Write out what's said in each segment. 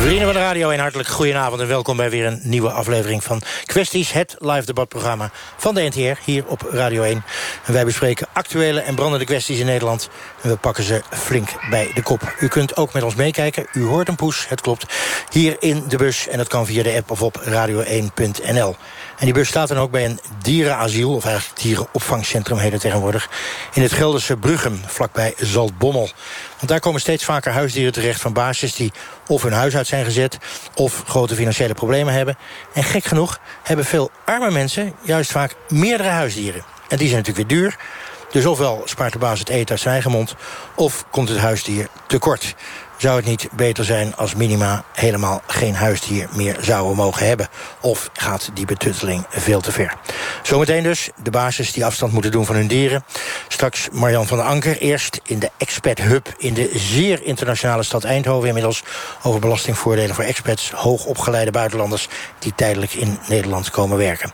Vrienden van de Radio 1, hartelijk goedenavond en welkom bij weer een nieuwe aflevering van Kwesties, het live debatprogramma van de NTR hier op Radio 1. En wij bespreken actuele en brandende kwesties in Nederland en we pakken ze flink bij de kop. U kunt ook met ons meekijken, u hoort een poes, het klopt, hier in de bus en dat kan via de app of op radio1.nl. En die bus staat dan ook bij een dierenasiel, of eigenlijk dierenopvangcentrum heden tegenwoordig, in het Gelderse Bruggen, vlakbij Zaltbommel. Want daar komen steeds vaker huisdieren terecht van baasjes die of hun huis uit zijn gezet... of grote financiële problemen hebben. En gek genoeg hebben veel arme mensen juist vaak meerdere huisdieren. En die zijn natuurlijk weer duur. Dus ofwel spaart de baas het eten uit zijn eigen mond... of komt het huisdier tekort. Zou het niet beter zijn als Minima helemaal geen huisdier meer zouden mogen hebben? Of gaat die betutteling veel te ver? Zometeen dus de basis die afstand moeten doen van hun dieren. Straks Marjan van der Anker. Eerst in de Expat Hub in de zeer internationale stad Eindhoven inmiddels... over belastingvoordelen voor expats, hoogopgeleide buitenlanders... die tijdelijk in Nederland komen werken.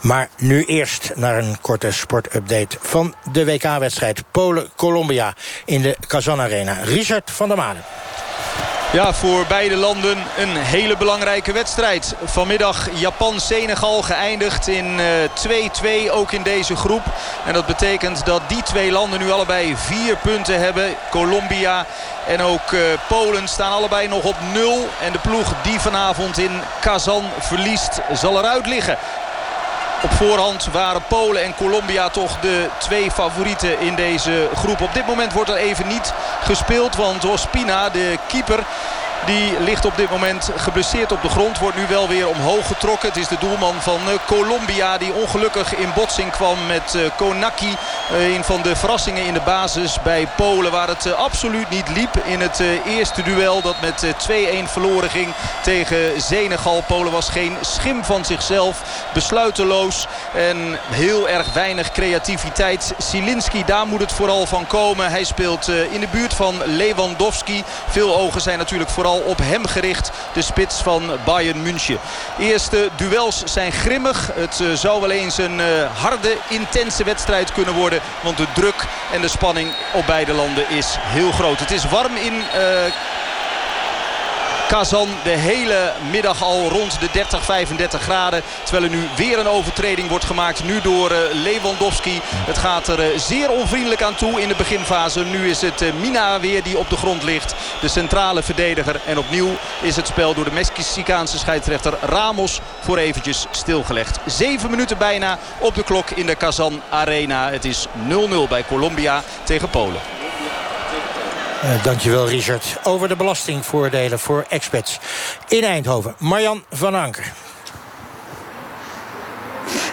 Maar nu eerst naar een korte sportupdate van de WK-wedstrijd Polen-Colombia in de Kazan Arena. Richard van der Maden. Ja, voor beide landen een hele belangrijke wedstrijd. Vanmiddag Japan-Senegal geëindigd in 2-2 uh, ook in deze groep. En dat betekent dat die twee landen nu allebei vier punten hebben. Colombia en ook uh, Polen staan allebei nog op nul. En de ploeg die vanavond in Kazan verliest zal eruit liggen. Op voorhand waren Polen en Colombia toch de twee favorieten in deze groep. Op dit moment wordt er even niet gespeeld. Want Ospina, de keeper... Die ligt op dit moment geblesseerd op de grond. Wordt nu wel weer omhoog getrokken. Het is de doelman van Colombia die ongelukkig in botsing kwam met Konaki. Een van de verrassingen in de basis bij Polen. Waar het absoluut niet liep in het eerste duel. Dat met 2-1 verloren ging tegen Senegal. Polen was geen schim van zichzelf. Besluiteloos. En heel erg weinig creativiteit. Silinski, daar moet het vooral van komen. Hij speelt in de buurt van Lewandowski. Veel ogen zijn natuurlijk vooral op hem gericht. De spits van Bayern München. Eerste duels zijn grimmig. Het uh, zou wel eens een uh, harde, intense wedstrijd kunnen worden. Want de druk en de spanning op beide landen is heel groot. Het is warm in... Uh, Kazan de hele middag al rond de 30, 35 graden. Terwijl er nu weer een overtreding wordt gemaakt. Nu door uh, Lewandowski. Het gaat er uh, zeer onvriendelijk aan toe in de beginfase. Nu is het uh, Mina weer die op de grond ligt. De centrale verdediger. En opnieuw is het spel door de Mexicaanse scheidsrechter Ramos voor eventjes stilgelegd. Zeven minuten bijna op de klok in de Kazan Arena. Het is 0-0 bij Colombia tegen Polen. Uh, dankjewel Richard. Over de belastingvoordelen voor expats in Eindhoven. Marjan van Anker.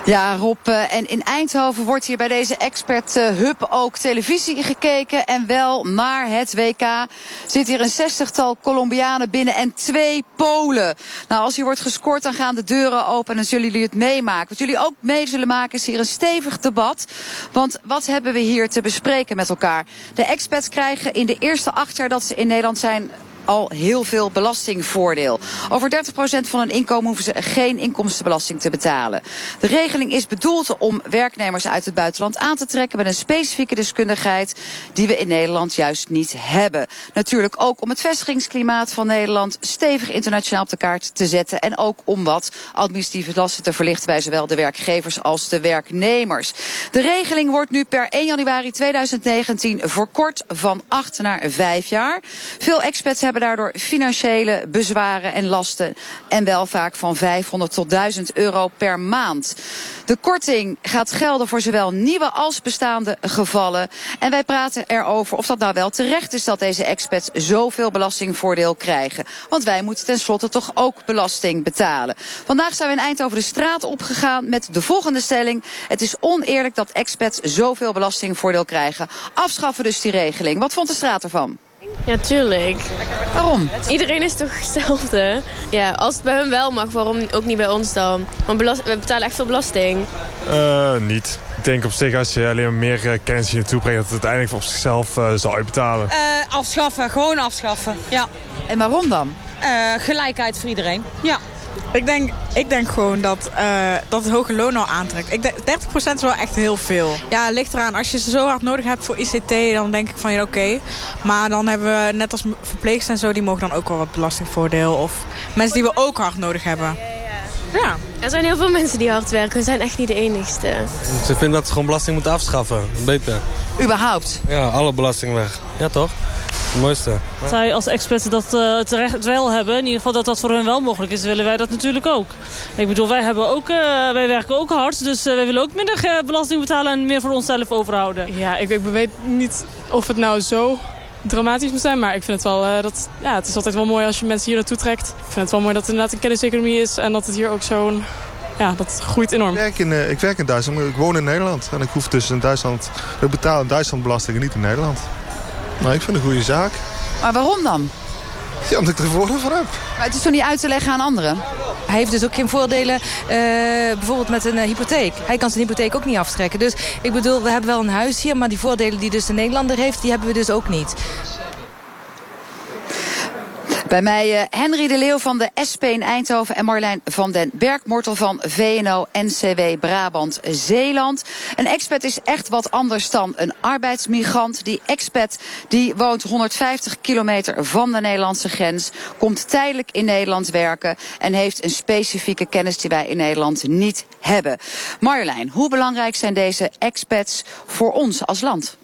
Ja, Rob, uh, en in Eindhoven wordt hier bij deze expert hub ook televisie gekeken. En wel naar het WK zit hier een zestigtal Colombianen binnen en twee Polen. Nou, als hier wordt gescoord, dan gaan de deuren open en zullen jullie het meemaken. Wat jullie ook mee zullen maken is hier een stevig debat. Want wat hebben we hier te bespreken met elkaar? De expats krijgen in de eerste acht jaar dat ze in Nederland zijn al heel veel belastingvoordeel. Over 30% van hun inkomen hoeven ze geen inkomstenbelasting te betalen. De regeling is bedoeld om werknemers uit het buitenland aan te trekken met een specifieke deskundigheid die we in Nederland juist niet hebben. Natuurlijk ook om het vestigingsklimaat van Nederland stevig internationaal op de kaart te zetten en ook om wat administratieve lasten te verlichten bij zowel de werkgevers als de werknemers. De regeling wordt nu per 1 januari 2019 verkort van 8 naar 5 jaar. Veel experts hebben daardoor financiële bezwaren en lasten. En wel vaak van 500 tot 1000 euro per maand. De korting gaat gelden voor zowel nieuwe als bestaande gevallen. En wij praten erover of dat nou wel terecht is dat deze expats zoveel belastingvoordeel krijgen. Want wij moeten tenslotte toch ook belasting betalen. Vandaag zijn we in Eindhoven de straat opgegaan met de volgende stelling. Het is oneerlijk dat expats zoveel belastingvoordeel krijgen. Afschaffen dus die regeling. Wat vond de straat ervan? Ja, tuurlijk. Waarom? Iedereen is toch hetzelfde? Ja, als het bij hun wel mag, waarom ook niet bij ons dan? Want we betalen echt veel belasting. Uh, niet. Ik denk op zich als je alleen maar meer uh, kennis hier naartoe brengt... dat het uiteindelijk voor zichzelf uh, zal uitbetalen. afschaffen, gewoon afschaffen, ja. En waarom dan? gelijkheid voor iedereen, ja. Ik denk, ik denk gewoon dat, uh, dat het hoge loon al aantrekt. Ik denk, 30% is wel echt heel veel. Ja, het ligt eraan. Als je ze zo hard nodig hebt voor ICT, dan denk ik van ja, oké. Maar dan hebben we net als verpleegsters en zo, die mogen dan ook wel wat belastingvoordeel. Of mensen die we ook hard nodig hebben. Ja. Er zijn heel veel mensen die hard werken. We zijn echt niet de enigste. Ze vinden dat ze gewoon belasting moeten afschaffen. Beter. Überhaupt? Ja, alle belasting weg. Ja, toch? Het mooiste. Zij als experts dat uh, terecht wel hebben, in ieder geval dat dat voor hen wel mogelijk is, willen wij dat natuurlijk ook. Ik bedoel, wij, hebben ook, uh, wij werken ook hard, dus uh, wij willen ook minder belasting betalen en meer voor onszelf overhouden. Ja, ik, ik weet niet of het nou zo dramatisch moet zijn. Maar ik vind het wel, uh, dat, ja, het is altijd wel mooi als je mensen hier naartoe trekt. Ik vind het wel mooi dat het inderdaad een kenniseconomie is. En dat het hier ook zo'n, ja, dat groeit enorm. Ik werk, in, uh, ik werk in Duitsland, ik woon in Nederland. En ik hoef dus in Duitsland, ik betaal in Duitsland belastingen, niet in Nederland. Maar ik vind het een goede zaak. Maar waarom dan? Ja, omdat ik er voordeel van heb. Maar het is toch niet uit te leggen aan anderen? Hij heeft dus ook geen voordelen, uh, bijvoorbeeld met een uh, hypotheek. Hij kan zijn hypotheek ook niet aftrekken. Dus ik bedoel, we hebben wel een huis hier... maar die voordelen die dus de Nederlander heeft, die hebben we dus ook niet. Bij mij uh, Henry de Leeuw van de SP in Eindhoven en Marlijn van den Bergmortel van VNO-NCW Brabant-Zeeland. Een expat is echt wat anders dan een arbeidsmigrant. Die expat die woont 150 kilometer van de Nederlandse grens, komt tijdelijk in Nederland werken en heeft een specifieke kennis die wij in Nederland niet hebben. Marjolein, hoe belangrijk zijn deze expats voor ons als land?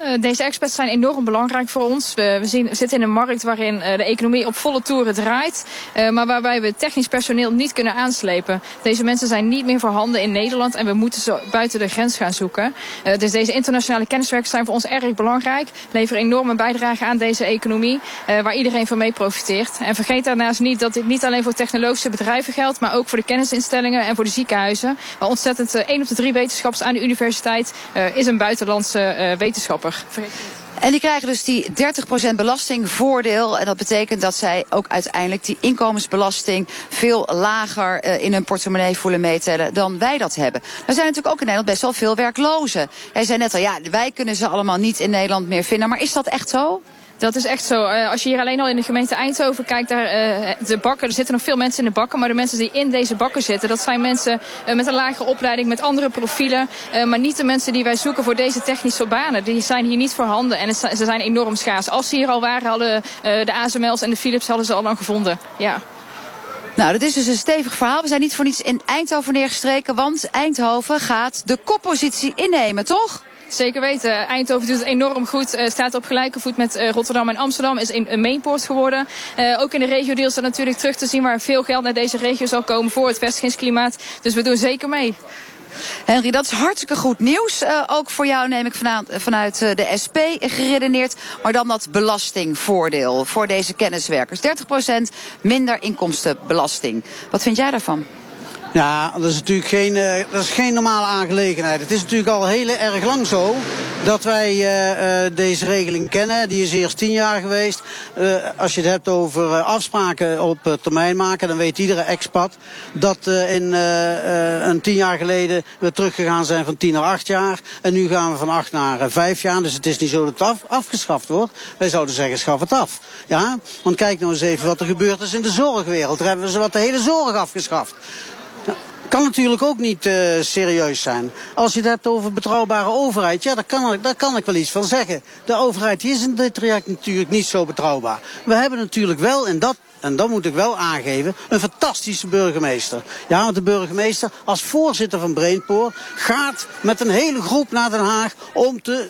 Uh, deze experts zijn enorm belangrijk voor ons. We, we, zien, zitten in een markt waarin uh, de economie op volle toeren draait. Uh, maar waarbij we technisch personeel niet kunnen aanslepen. Deze mensen zijn niet meer voorhanden in Nederland. En we moeten ze buiten de grens gaan zoeken. dus deze internationale kenniswerkers zijn voor ons erg belangrijk. Leveren enorme bijdrage aan deze economie. waar iedereen van mee profiteert. En vergeet daarnaast niet dat dit niet alleen voor technologische bedrijven geldt. Maar ook voor de kennisinstellingen en voor de ziekenhuizen. Waar ontzettend één op de drie wetenschappers aan de universiteit is een buitenlandse wetenschapper. En die krijgen dus die 30% belastingvoordeel. En dat betekent dat zij ook uiteindelijk die inkomensbelasting veel lager uh, in hun portemonnee voelen meetellen dan wij dat hebben. Er zijn natuurlijk ook in Nederland best wel veel werklozen. Jij zei net al, ja, wij kunnen ze allemaal niet in Nederland meer vinden. Maar is dat echt zo? Dat is echt zo. Uh, als je hier alleen al in de gemeente Eindhoven kijkt, daar, uh, de bakken, er zitten nog veel mensen in de bakken. Maar de mensen die in deze bakken zitten, dat zijn mensen uh, met een lagere opleiding, met andere profielen. maar niet de mensen die wij zoeken voor deze technische banen. Die zijn hier niet voorhanden en ze zijn enorm schaars. Als ze hier al waren, hadden de ASML's en de Philips hadden ze al lang gevonden. Ja. Nou, dat is dus een stevig verhaal. We zijn niet voor niets in Eindhoven neergestreken, want Eindhoven gaat de koppositie innemen, toch? Zeker weten. Eindhoven doet het enorm goed. Uh, staat op gelijke voet met uh, Rotterdam en Amsterdam. Is een, een mainpoort geworden. Uh, ook in de regio is dat natuurlijk terug te zien waar veel geld naar deze regio zal komen voor het vestigingsklimaat. Dus we doen zeker mee. Henry, dat is hartstikke goed nieuws. Ook voor jou neem ik vanuit, vanuit de SP geredeneerd. Maar dan dat belastingvoordeel voor deze kenniswerkers. 30% minder inkomstenbelasting. Wat vind jij daarvan? Ja, dat is natuurlijk geen, uh, dat is geen normale aangelegenheid. Het is natuurlijk al heel erg lang zo dat wij uh, uh, deze regeling kennen. Die is eerst tien jaar geweest. als je het hebt over afspraken op termijn maken, dan weet iedere expat dat in een tien jaar geleden we teruggegaan zijn van tien naar acht jaar. En nu gaan we van acht naar vijf jaar. Dus het is niet zo dat het af, afgeschaft wordt. Wij zouden zeggen, schaf het af. Ja? Want kijk nou eens even wat er gebeurd is in de zorgwereld. Daar hebben ze wat de hele zorg afgeschaft kan natuurlijk ook niet uh, serieus zijn. Als je het hebt over betrouwbare overheid, ja, daar kan, ik, daar kan ik wel iets van zeggen. De overheid is in dit traject natuurlijk niet zo betrouwbaar. We hebben natuurlijk wel, en dat, en dat moet ik wel aangeven, een fantastische burgemeester. Ja, want de burgemeester als voorzitter van Brainpoor gaat met een hele groep naar Den Haag om te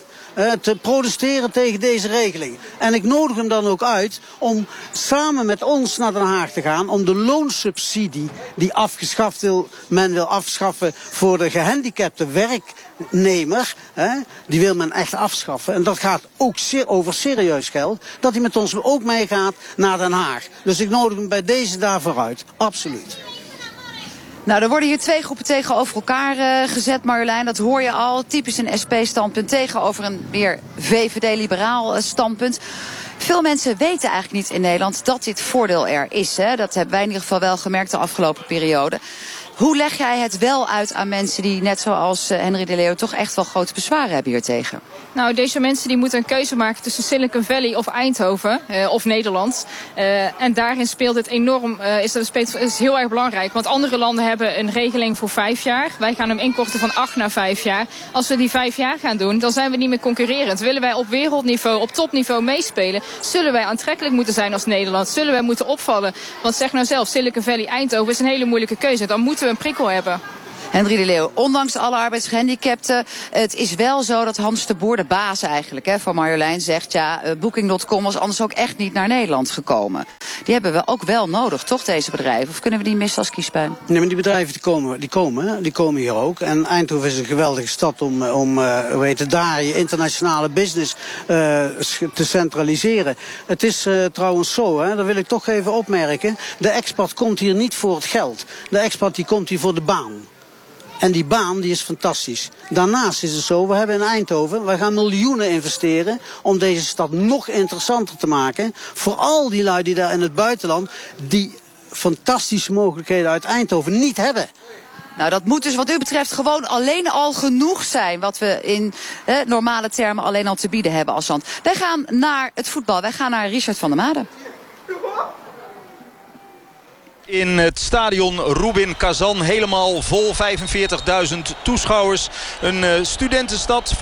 te protesteren tegen deze regeling. En ik nodig hem dan ook uit om samen met ons naar Den Haag te gaan om de loonsubsidie die afgeschaft wil, men wil afschaffen voor de gehandicapte werknemer, hè, die wil men echt afschaffen. En dat gaat ook over serieus geld, dat hij met ons ook meegaat naar Den Haag. Dus ik nodig hem bij deze daarvoor uit. Absoluut. Nou, er worden hier twee groepen tegenover elkaar uh, gezet, Marjolein. Dat hoor je al. Typisch een SP-standpunt tegenover een meer VVD-liberaal uh, standpunt. Veel mensen weten eigenlijk niet in Nederland dat dit voordeel er is. Hè? Dat hebben wij in ieder geval wel gemerkt de afgelopen periode. Hoe leg jij het wel uit aan mensen die, net zoals Henry de Leeuw, toch echt wel grote bezwaren hebben hier tegen? Nou, deze mensen die moeten een keuze maken tussen Silicon Valley of Eindhoven uh, of Nederland. Uh, en daarin speelt het enorm, uh, is, dat is heel erg belangrijk. Want andere landen hebben een regeling voor vijf jaar. Wij gaan hem inkorten van acht naar vijf jaar. Als we die vijf jaar gaan doen, dan zijn we niet meer concurrerend. Willen wij op wereldniveau, op topniveau meespelen, zullen wij aantrekkelijk moeten zijn als Nederland. Zullen wij moeten opvallen. Want zeg nou zelf, Silicon Valley Eindhoven is een hele moeilijke keuze. Dan moeten we een prikkel. Henry de Leeuw, ondanks alle arbeidsgehandicapten, het is wel zo dat Hans de Boer, de baas eigenlijk hè, van Marjolein, zegt ja, uh, Booking.com was anders ook echt niet naar Nederland gekomen. Die hebben we ook wel nodig, toch deze bedrijven? Of kunnen we die missen als kiespijn? Nee, maar die bedrijven die komen, die komen, die komen hier ook. En Eindhoven is een geweldige stad om, om uh, weten, daar je internationale business te centraliseren. Het is trouwens zo, hè, dat wil ik toch even opmerken. De export komt hier niet voor het geld. De export die komt hier voor de baan. En die baan die is fantastisch. Daarnaast is het zo, we hebben in Eindhoven, we gaan miljoenen investeren om deze stad nog interessanter te maken. Voor al die lui die daar in het buitenland die fantastische mogelijkheden uit Eindhoven niet hebben. Nou, dat moet dus wat u betreft gewoon alleen al genoeg zijn... wat we in eh, normale termen alleen al te bieden hebben als land. Wij gaan naar het voetbal. Wij gaan naar Richard van der Made in het stadion Rubin Kazan. Helemaal vol, 45.000 toeschouwers. Een uh, studentenstad, 40%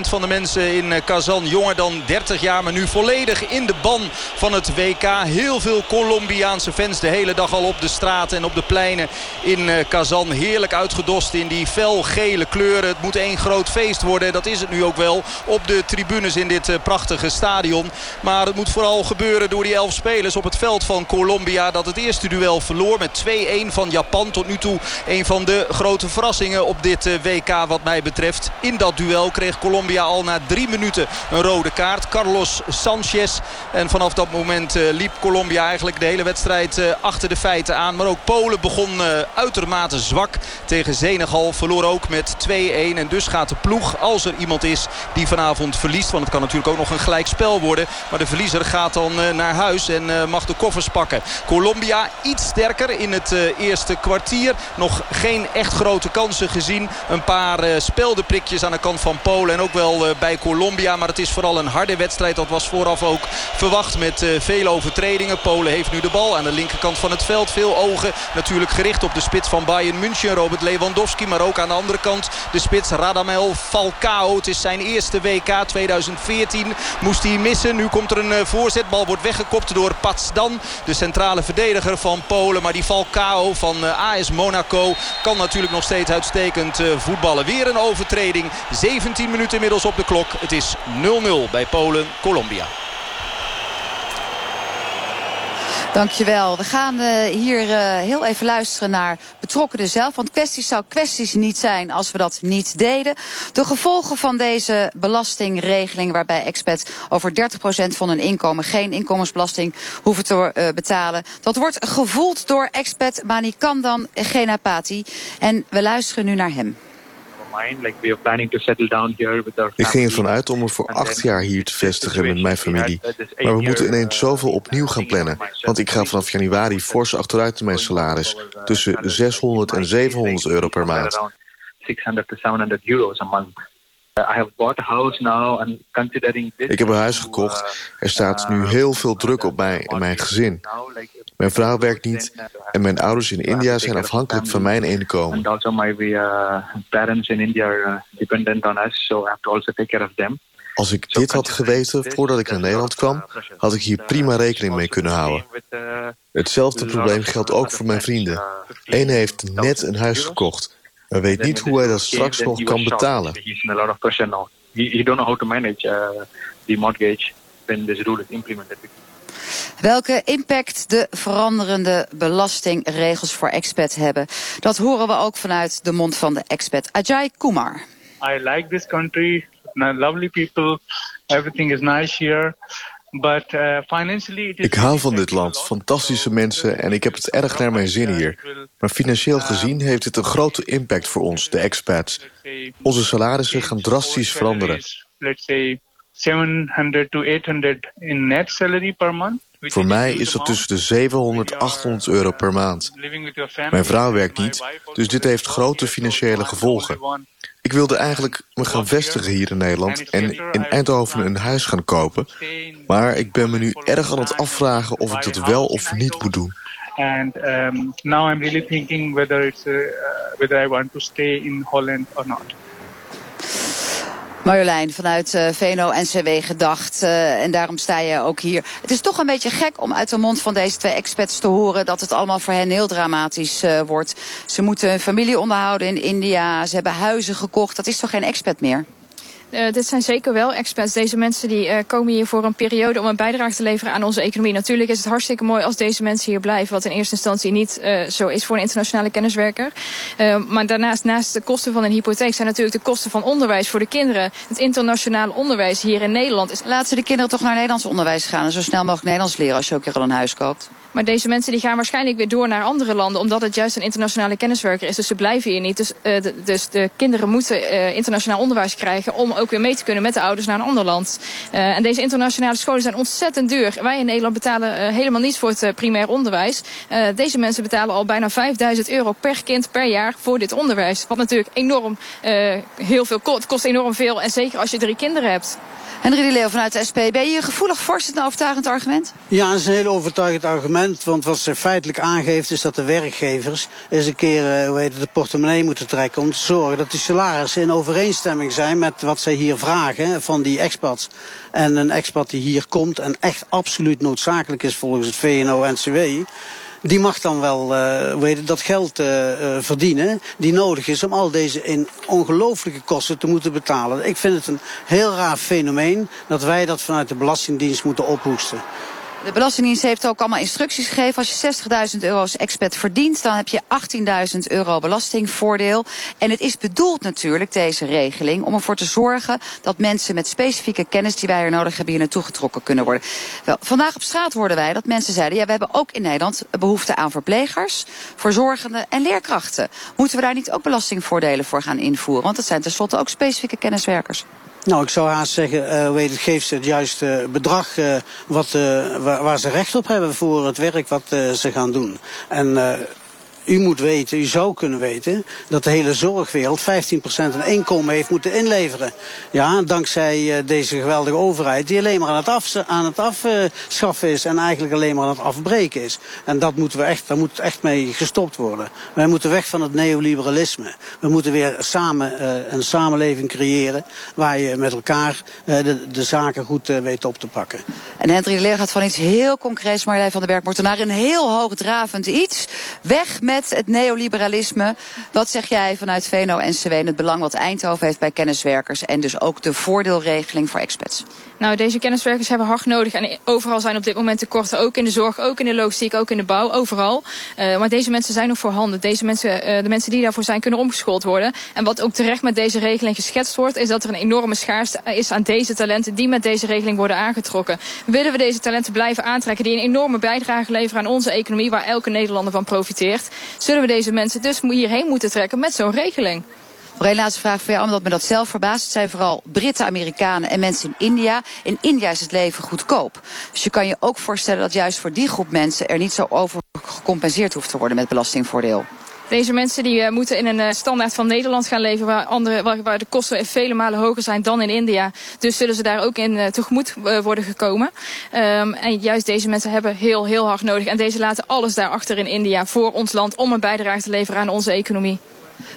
van de mensen in uh, Kazan jonger dan 30 jaar. Maar nu volledig in de ban van het WK. Heel veel Colombiaanse fans de hele dag al op de straten en op de pleinen in uh, Kazan. Heerlijk uitgedost in die felgele kleuren. Het moet één groot feest worden. Dat is het nu ook wel op de tribunes in dit prachtige stadion. Maar het moet vooral gebeuren door die elf spelers op het veld van Colombia. Dat het eerste duel verloor met 2-1 van Japan. Tot nu toe een van de grote verrassingen op dit eh, WK wat mij betreft. In dat duel kreeg Colombia al na drie minuten een rode kaart. Carlos Sanchez. En vanaf dat moment eh, liep Colombia eigenlijk de hele wedstrijd eh, achter de feiten aan. Maar ook Polen begon uitermate zwak tegen Senegal. Verloor ook met 2-1. En dus gaat de ploeg, als er iemand is die vanavond verliest. Want het kan natuurlijk ook nog een gelijk spel worden. Maar de verliezer gaat dan naar huis en mag de koffers pakken. Colombia iets sterker in het uh, eerste kwartier. Nog geen echt grote kansen gezien. Een paar uh, speldenprikjes aan de kant van Polen en ook wel uh, bij Colombia. Maar het is vooral een harde wedstrijd. Dat was vooraf ook verwacht met vele overtredingen. Polen heeft nu de bal aan de linkerkant van het veld. Veel ogen natuurlijk gericht op de spits van Bayern München. Robert Lewandowski. Maar ook aan de andere kant de spits Radamel Falcao. Het is zijn eerste WK 2014. Moest hij missen. Nu komt er een voorzetbal. Wordt weggekopt door Patsdan. De centrale verdediger van Polen. Maar die Falcao van eh, AS Monaco kan natuurlijk nog steeds uitstekend eh, voetballen. Weer een overtreding. 17 minuten inmiddels op de klok. Het is 0-0 bij Polen-Colombia. Dankjewel. We gaan uh, hier uh, heel even luisteren naar betrokkenen zelf. Want kwesties zou kwesties niet zijn als we dat niet deden. De gevolgen van deze belastingregeling waarbij expats over 30% van hun inkomen geen inkomensbelasting hoeven te uh, betalen. Dat wordt gevoeld door expat Manikandan Genapati. En we luisteren nu naar hem. Ik ging ervan uit om me voor acht jaar hier te vestigen met mijn familie. Maar we moeten ineens zoveel opnieuw gaan plannen. Want ik ga vanaf januari fors achteruit in mijn salaris. Tussen 600 en 700 euro per maand. 600 to 700 euros a month. Ik heb een huis gekocht. Er staat nu heel veel druk op mij en mijn gezin. Mijn vrouw werkt niet en mijn ouders in India zijn afhankelijk van mijn inkomen. Als ik dit had geweten voordat ik naar Nederland kwam, had ik hier prima rekening mee kunnen houden. Hetzelfde probleem geldt ook voor mijn vrienden. Eén heeft net een huis gekocht maar weet niet hoe hij dat straks nog kan betalen. He don't know how to manage uh, the mortgage when this rule is implemented. Welke impact de veranderende belastingregels voor expats hebben, dat horen we ook vanuit de mond van de expat Ajay Kumar. I like this country, lovely people, everything is nice here. But, uh, ik hou van dit land, fantastische mensen en ik heb het erg naar mijn zin hier. Maar financieel gezien heeft het een grote impact voor ons, de expats. Onze salarissen gaan drastisch veranderen. Let's say 700 to 800 in net salary per month. Voor mij is dat tussen de 700 en 800 euro per maand. Mijn vrouw werkt niet, dus dit heeft grote financiële gevolgen. Ik wilde eigenlijk me gaan vestigen hier in Nederland en in Eindhoven een huis gaan kopen. Maar ik ben me nu erg aan het afvragen of ik dat wel of niet moet doen. And um, now I'm really thinking whether it's uh, whether I want to stay in Holland or not. Marjolein, vanuit uh, VNO-NCW gedacht. Uh, en daarom sta je ook hier. Het is toch een beetje gek om uit de mond van deze twee experts te horen... dat het allemaal voor hen heel dramatisch uh, wordt. Ze moeten hun familie onderhouden in India. Ze hebben huizen gekocht. Dat is toch geen expert meer? Uh, dit zijn zeker wel experts. Deze mensen die uh, komen hier voor een periode om een bijdrage te leveren aan onze economie. Natuurlijk is het hartstikke mooi als deze mensen hier blijven. Wat in eerste instantie niet uh, zo is voor een internationale kenniswerker. maar daarnaast, naast de kosten van een hypotheek, zijn natuurlijk de kosten van onderwijs voor de kinderen. Het internationale onderwijs hier in Nederland. Is... Laten ze de kinderen toch naar Nederlands onderwijs gaan en zo snel mogelijk Nederlands leren als je ook hier al een huis koopt. Maar deze mensen die gaan waarschijnlijk weer door naar andere landen... omdat het juist een internationale kenniswerker is. Dus ze blijven hier niet. Dus, uh, de, dus de kinderen moeten uh, internationaal onderwijs krijgen... om ook weer mee te kunnen met de ouders naar een ander land. Uh, en deze internationale scholen zijn ontzettend duur. Wij in Nederland betalen helemaal niets voor het primair onderwijs. deze mensen betalen al bijna 5000 euro per kind per jaar voor dit onderwijs. Wat natuurlijk enorm heel veel kost. Het kost enorm veel. En zeker als je drie kinderen hebt. Henry de Leeuw vanuit de SP. Ben je gevoelig voor? Is het een overtuigend argument? Ja, het is een heel overtuigend argument. Want wat ze feitelijk aangeeft is dat de werkgevers eens een keer hoe heet het, de portemonnee moeten trekken. Om te zorgen dat die salarissen in overeenstemming zijn met wat zij hier vragen van die expats. En een expat die hier komt en echt absoluut noodzakelijk is volgens het VNO-NCW die mag dan wel weet dat geld uh, verdienen die nodig is om al deze in ongelooflijke kosten te moeten betalen. Ik vind het een heel raar fenomeen dat wij dat vanuit de Belastingdienst moeten ophoesten. De Belastingdienst heeft ook allemaal instructies gegeven. Als je 60.000 euro als expert verdient, dan heb je 18.000 euro belastingvoordeel. En het is bedoeld natuurlijk, deze regeling, om ervoor te zorgen dat mensen met specifieke kennis die wij er nodig hebben hier naartoe getrokken kunnen worden. Wel, vandaag op straat hoorden wij dat mensen zeiden, ja, we hebben ook in Nederland behoefte aan verplegers, verzorgenden en leerkrachten. Moeten we daar niet ook belastingvoordelen voor gaan invoeren? Want dat zijn tenslotte ook specifieke kenniswerkers. Nou, ik zou haast zeggen, weet het, geef ze het juiste bedrag uh, wat, waar, waar, ze recht op hebben voor het werk wat ze gaan doen. En u moet weten, u zou kunnen weten, dat de hele zorgwereld 15% een inkomen heeft moeten inleveren. Ja, dankzij uh, deze geweldige overheid die alleen maar aan het, af, aan het afschaffen is en eigenlijk alleen maar aan het afbreken is. En dat moeten we echt, daar moet echt mee gestopt worden. Wij moeten weg van het neoliberalisme. We moeten weer samen uh, een samenleving creëren waar je met elkaar uh, de, de, zaken goed weet op te pakken. En Hendrik Leer gaat van iets heel concreets, Marjolein van den Berg, naar een heel hoogdravend iets. Weg het neoliberalisme. Wat zeg jij vanuit VNO-NCW en het belang wat Eindhoven heeft bij kenniswerkers... en dus ook de voordeelregeling voor expats? Nou, deze kenniswerkers hebben hard nodig en overal zijn op dit moment tekorten. Ook in de zorg, ook in de logistiek, ook in de bouw, overal. Uh, maar deze mensen zijn nog voorhanden. Deze mensen, uh, de mensen die daarvoor zijn, kunnen omgeschoold worden. En wat ook terecht met deze regeling geschetst wordt... is dat er een enorme schaarste is aan deze talenten die met deze regeling worden aangetrokken. Willen we deze talenten blijven aantrekken die een enorme bijdrage leveren aan onze economie... waar elke Nederlander van profiteert... zullen we deze mensen dus hierheen moeten trekken met zo'n regeling. Nog laatste vraag voor jou, omdat me dat zelf verbaast. Het zijn vooral Britten, Amerikanen en mensen in India. In India is het leven goedkoop. Dus je kan je ook voorstellen dat juist voor die groep mensen... er niet zo over gecompenseerd hoeft te worden met belastingvoordeel. Deze mensen die, uh, moeten in een uh, standaard van Nederland gaan leven... Waar, andere, waar, de kosten vele malen hoger zijn dan in India. Dus zullen ze daar ook in uh, tegemoet worden gekomen. Um, en juist deze mensen hebben heel, heel hard nodig. En deze laten alles daarachter in India voor ons land... om een bijdrage te leveren aan onze economie.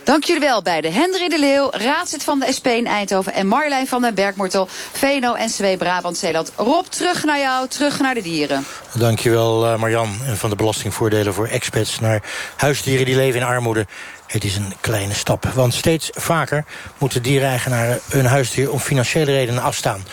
Dank jullie wel bij de Hendrik de Leeuw, raadslid van de SP in Eindhoven... en Marjolein van den Bergmortel, VNO-NCW Brabant-Zeeland. Rob, terug naar jou, terug naar de dieren. Dankjewel uh, Marjan en van de belastingvoordelen voor expats... naar huisdieren die leven in armoede. Het is een kleine stap, want steeds vaker moeten diereigenaren hun huisdier om financiële redenen afstaan.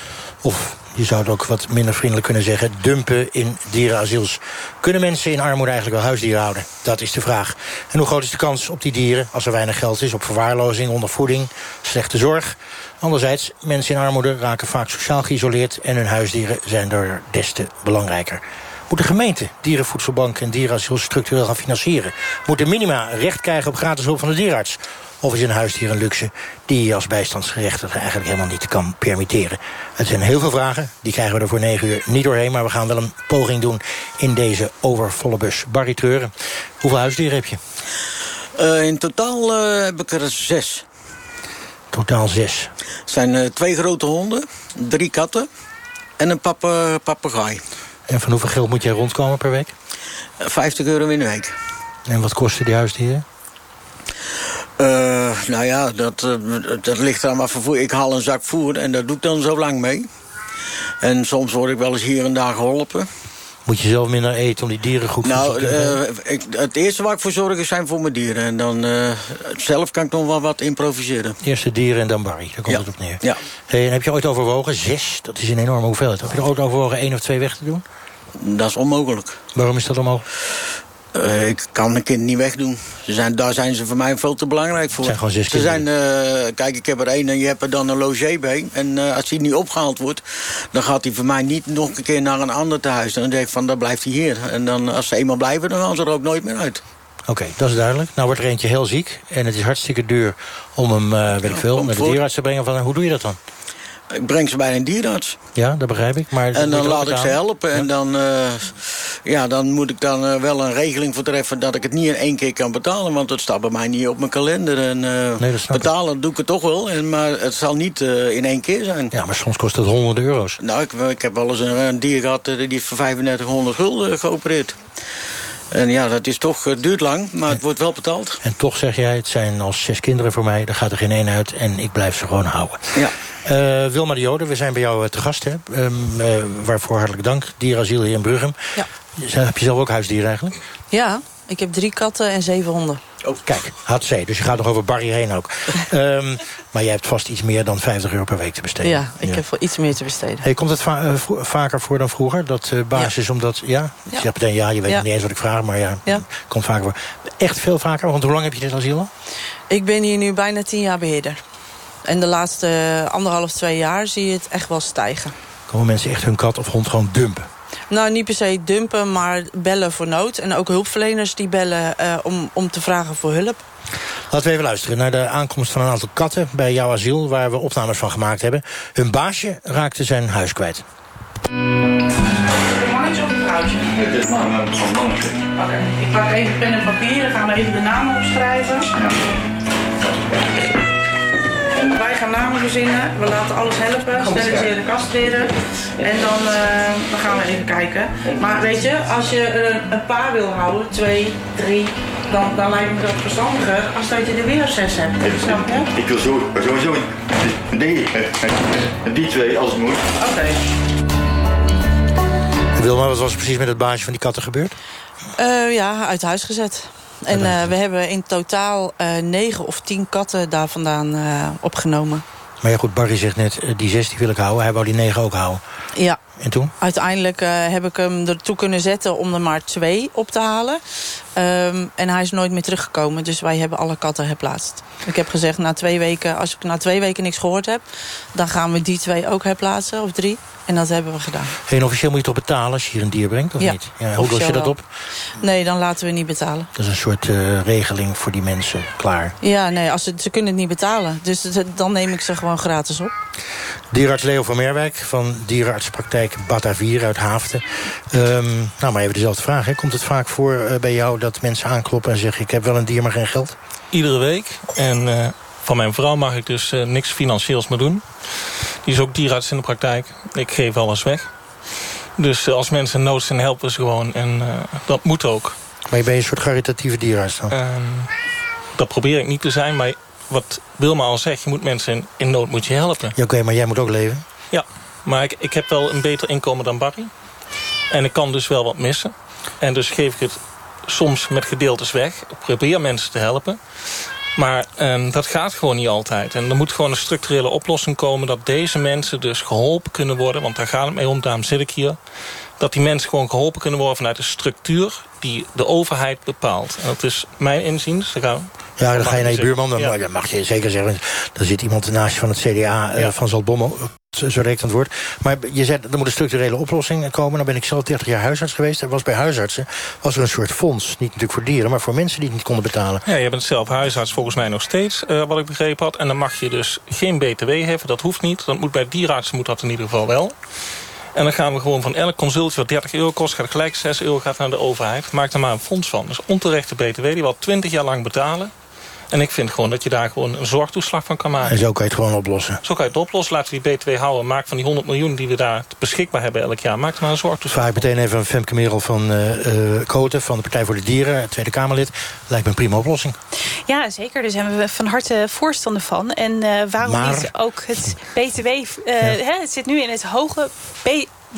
Of je zou het ook wat minder vriendelijk kunnen zeggen... dumpen in dierenasiels. Kunnen mensen in armoede eigenlijk wel huisdieren houden? Dat is de vraag. En hoe groot is de kans op die dieren als er weinig geld is... op verwaarlozing, ondervoeding, slechte zorg? Anderzijds, mensen in armoede raken vaak sociaal geïsoleerd... en hun huisdieren zijn er des te belangrijker. Moet de gemeente dierenvoedselbank en dierenasiel structureel gaan financieren? Moet de minima recht krijgen op gratis hulp van de dierenarts? Of is een huisdier een luxe die je als bijstandsgerechtigde eigenlijk helemaal niet kan permitteren? Het zijn heel veel vragen, die krijgen we er voor negen uur niet doorheen... maar we gaan wel een poging doen in deze overvolle bus. Barry Treuren, hoeveel huisdieren heb je? Uh, in totaal uh, heb ik er zes. Totaal zes? Het zijn uh, twee grote honden, drie katten en een pap papegaai. En van hoeveel geld moet jij rondkomen per week? 50 euro in de week. En wat kosten die huisdieren? Uh, nou ja, dat, uh, dat ligt aan wat vervoer. Ik haal een zak voer en daar doe ik dan zo lang mee. En soms word ik wel eens hier en daar geholpen. Moet je zelf minder eten om die dieren goed nou, te uh, ik, Het eerste waar ik voor zorg zijn voor mijn dieren. En dan zelf kan ik nog wel wat improviseren. Eerst de dieren en dan Barry, daar komt het op neer. Ja. Hey, en heb je ooit overwogen, zes, dat is een enorme hoeveelheid. Heb je er ooit overwogen één of twee weg te doen? Dat is onmogelijk. Waarom is dat onmogelijk? Uh, ik kan mijn kind niet wegdoen. Ze zijn, daar zijn ze voor mij veel te belangrijk voor. Zijn gewoon zes ze zijn, uh, Kijk, ik heb er één en je hebt er dan een logé bij. En uh, als hij niet opgehaald wordt... dan gaat hij voor mij niet nog een keer naar een ander thuis. En dan denk ik van, dan blijft hij hier. En dan, als ze eenmaal blijven, dan gaan ze er ook nooit meer uit. Oké, okay, dat is duidelijk. Nou wordt er eentje heel ziek. En het is hartstikke duur om hem, weet ik veel, naar de dierenarts te brengen. Van, hoe doe je dat dan? Ik breng ze bij een dierenarts. Ja, dat begrijp ik. Maar en dan laat ik ze helpen. Ja. En dan, uh, ja, dan moet ik dan uh, wel een regeling voor treffen... dat ik het niet in één keer kan betalen. Want dat staat bij mij niet op mijn kalender. En uh, nee, betalen ik. doe ik het toch wel. En, maar het zal niet in één keer zijn. Ja, maar soms kost het honderden euro's. Nou, ik, ik heb wel eens een, een dier gehad... die is voor 3500 gulden geopereerd. En ja, dat is toch, het duurt lang, maar het wordt wel betaald. En toch zeg jij, het zijn als zes kinderen voor mij... er gaat er geen één uit en ik blijf ze gewoon houden. Ja. Uh, Wilma de Jode, we zijn bij jou te gast. Hè? Um, uh, waarvoor hartelijk dank. Dierasiel hier in Bruggem. Ja. Heb je zelf ook huisdieren eigenlijk? Ja, ik heb drie katten en zeven honden. Oh, kijk, had ze. Dus je gaat nog over Barry heen ook. um, maar jij hebt vast iets meer dan 50 euro per week te besteden. Ja, ik ja. heb wel iets meer te besteden. Hey, komt het va uh, vaker voor dan vroeger? Dat uh, basis ja. omdat... Ja? ja. Je meteen ja, je weet niet eens wat ik vraag, maar ja, ja. komt vaker voor. Echt veel vaker? Want hoe lang heb je dit asiel al? Ik ben hier nu bijna tien jaar beheerder. En de laatste anderhalf, twee jaar zie je het echt wel stijgen. Komen mensen echt hun kat of hond gewoon dumpen? Nou, niet per se dumpen, maar bellen voor nood. En ook hulpverleners die bellen uh, om, om te vragen voor hulp. Laten we even luisteren naar de aankomst van een aantal katten bij jouw asiel... waar we opnames van gemaakt hebben. Hun baasje raakte zijn huis kwijt. Een mannetje of een vrouwtje? Het is een mannetje. Oké, okay. ik pak even pen en papier. Dan gaan we even de namen opschrijven. Ja. Wij gaan namen verzinnen, we laten alles helpen, steriliseren, castreren. En dan, uh, dan gaan we even kijken. Maar weet je, als je een, een paar wil houden, twee, drie, dan, dan lijkt me dat verstandiger als dat je er weer zes hebt. Ik, Snap je? Ik wil zo, sowieso die, die twee als het moet. Oké. Okay. Wilma, wat was er precies met het baasje van die katten gebeurd? Uh, ja, uit huis gezet. En uh, we hebben in totaal uh, negen of tien katten daar vandaan uh, opgenomen. Maar ja goed, Barry zegt net, die zes die wil ik houden. Hij wou die negen ook houden. Ja. En toen? Uiteindelijk heb ik hem ertoe kunnen zetten om er maar twee op te halen. Um, en hij is nooit meer teruggekomen. Dus wij hebben alle katten herplaatst. Ik heb gezegd, na twee weken, als ik na twee weken niks gehoord heb... dan gaan we die twee ook herplaatsen, of drie. En dat hebben we gedaan. En officieel moet je toch betalen als je hier een dier brengt, of ja, niet? Ja, hoe los je dat op? Nee, dan laten we niet betalen. Dat is een soort uh, regeling voor die mensen, klaar. Ja, nee, als ze, ze kunnen het niet betalen. Dus dan neem ik ze gewoon gratis op. Dierenarts Leo van Merwijk van dierenartspraktijk Batavier uit Haafden. Um, nou, maar even dezelfde vraag. Hè. Komt het vaak voor uh, bij jou dat mensen aankloppen en zeggen... ik heb wel een dier, maar geen geld? Iedere week. En uh, van mijn vrouw mag ik dus uh, niks financieels meer doen. Die is ook dierenarts in de praktijk. Ik geef alles weg. Dus uh, als mensen nood zijn, helpen ze gewoon. En dat moet ook. Maar je bent een soort caritatieve dierenarts dan? dat probeer ik niet te zijn, maar wat Wilma al zegt... je moet mensen in, in nood moet je helpen. Ja, Oké, okay, maar jij moet ook leven? Ja, maar ik, ik heb wel een beter inkomen dan Barry. En ik kan dus wel wat missen. En dus geef ik het soms met gedeeltes weg. Ik probeer mensen te helpen. Maar um, dat gaat gewoon niet altijd. En er moet gewoon een structurele oplossing komen... dat deze mensen dus geholpen kunnen worden. Want daar gaat het mee om, daarom zit ik hier. Dat die mensen gewoon geholpen kunnen worden vanuit de structuur... die de overheid bepaalt. En dat is mijn inziens. Gaan ja, dan ga je naar je buurman. Dan ja. mag je zeker zeggen, er zit iemand naast je van het CDA uh, ja. van Zaltbommel. Zo direct het woord. Maar je zei, er moet een structurele oplossing komen. Dan ben ik zelf 30 jaar huisarts geweest. Er was bij huisartsen was er een soort fonds. Niet natuurlijk voor dieren, maar voor mensen die het niet konden betalen. Ja, je bent zelf huisarts volgens mij nog steeds, uh, wat ik begrepen had. En dan mag je dus geen btw heffen, dat hoeft niet. Dat moet bij dierenartsen moet dat in ieder geval wel. En dan gaan we gewoon van elk consultje wat 30 euro kost... gaat gelijk 6 euro gaat naar de overheid. Maak er maar een fonds van. Dus onterechte btw die we al 20 jaar lang betalen. En ik vind gewoon dat je daar gewoon een zorgtoeslag van kan maken. En zo kan je het gewoon oplossen. Zo kan je het oplossen. Laten we die B2 houden. Maak van die 100 miljoen die we daar beschikbaar hebben elk jaar. Maak er maar een zorgtoeslag. Vraag ik meteen even een Femke Merel van uh, uh, Koten... van de Partij voor de Dieren, Tweede Kamerlid. Lijkt me een prima oplossing. Ja, zeker. Daar zijn we van harte voorstander van. En uh, waarom maar... niet ook het BTW... Ja. Hè, het zit nu in het hoge... B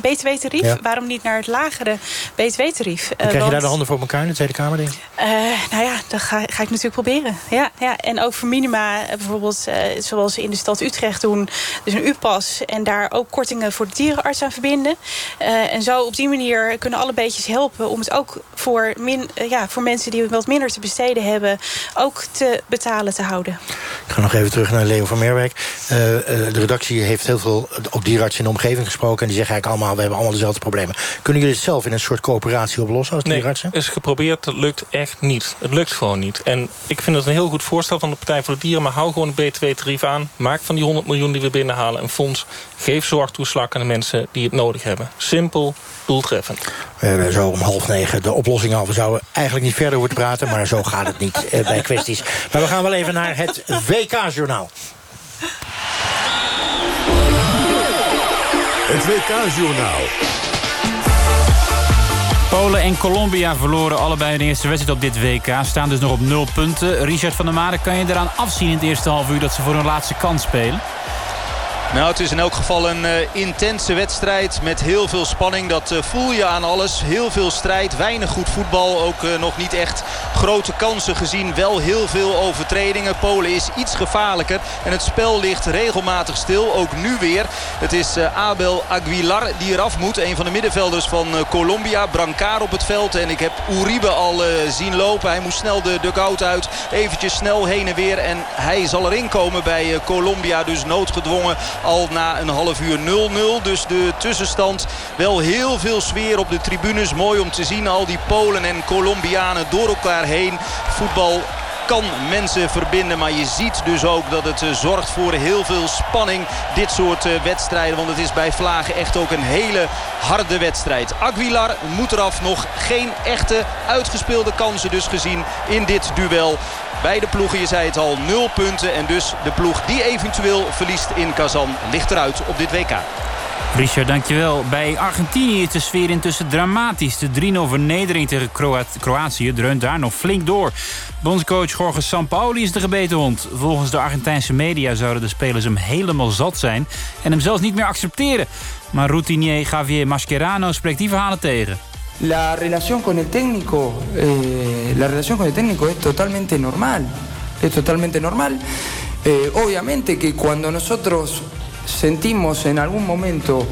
btw-tarief. Waarom niet naar het lagere btw-tarief? Uh, krijg je daar de handen voor elkaar in de Tweede Kamer, denk uh, nou ja, dat ga, ga, ik natuurlijk proberen. Ja, ja. En ook voor minima, eh, bijvoorbeeld uh, zoals in de stad Utrecht doen... dus een U-pas en daar ook kortingen voor de dierenarts aan verbinden. en zo op die manier kunnen alle beetjes helpen... om het ook voor, min, ja, voor mensen die wat minder te besteden hebben... ook te betalen te houden. Ik ga nog even terug naar Leo van Meerwijk. de redactie heeft heel veel, ook dierenartsen in de omgeving gesproken... en die zeggen eigenlijk allemaal, we hebben allemaal dezelfde problemen. Kunnen jullie het zelf in een soort coöperatie oplossen als dierenartsen? Nee, is geprobeerd, dat lukt echt niet. Het lukt gewoon niet. En ik vind het een heel goed voorstel van de Partij voor de Dieren... maar hou gewoon een B2-tarief aan. Maak van die 100 miljoen die we binnenhalen een fonds. Geef zorgtoeslag aan de mensen die het nodig hebben. Simpel, doeltreffend. We hebben zo om half negen de oplossing al. We zouden eigenlijk niet verder over praten... maar zo gaat het niet eh, bij kwesties. Maar we gaan wel even naar het WK-journaal. Het WK-journaal. Polen en Colombia verloren allebei de eerste wedstrijd op dit WK. Staan dus nog op nul punten. Richard van der Made, kan je eraan afzien in het eerste half uur... dat ze voor hun laatste kans spelen? Nou, het is in elk geval een uh, intense wedstrijd met heel veel spanning. Dat uh, voel je aan alles. Heel veel strijd, weinig goed voetbal. Ook uh, nog niet echt grote kansen gezien. Wel heel veel overtredingen. Polen is iets gevaarlijker. En het spel ligt regelmatig stil. Ook nu weer. Het is Abel Aguilar die eraf moet. Een van de middenvelders van Colombia. Brancard op het veld. En ik heb Uribe al zien lopen. Hij moest snel de dugout uit. Eventjes snel heen en weer. En hij zal erin komen bij Colombia. Dus noodgedwongen al na een half uur 0-0. Dus de tussenstand wel heel veel sfeer op de tribunes. Mooi om te zien al die Polen en Colombianen door elkaar heen. Voetbal kan mensen verbinden. Maar je ziet dus ook dat het eh, zorgt voor heel veel spanning. Dit soort eh, wedstrijden. Want het is bij Vlagen echt ook een hele harde wedstrijd. Aguilar moet eraf. Nog geen echte uitgespeelde kansen dus gezien in dit duel. Beide ploegen, je zei het al, nul punten. En dus de ploeg die eventueel verliest in Kazan ligt eruit op dit WK. Richard, dankjewel. Bij Argentinië is de sfeer intussen dramatisch. De 3-0 vernedering tegen Kroatië dreunt daar nog flink door. Bondscoach Jorge Sampaoli is de gebeten hond. Volgens de Argentijnse media zouden de spelers hem helemaal zat zijn... en hem zelfs niet meer accepteren. Maar routinier Javier Mascherano spreekt die verhalen tegen. La relación con el técnico, eh, la relación con el técnico es totalmente normal, es totalmente normal. Eh, obviamente que cuando nosotros sentimos en algún momento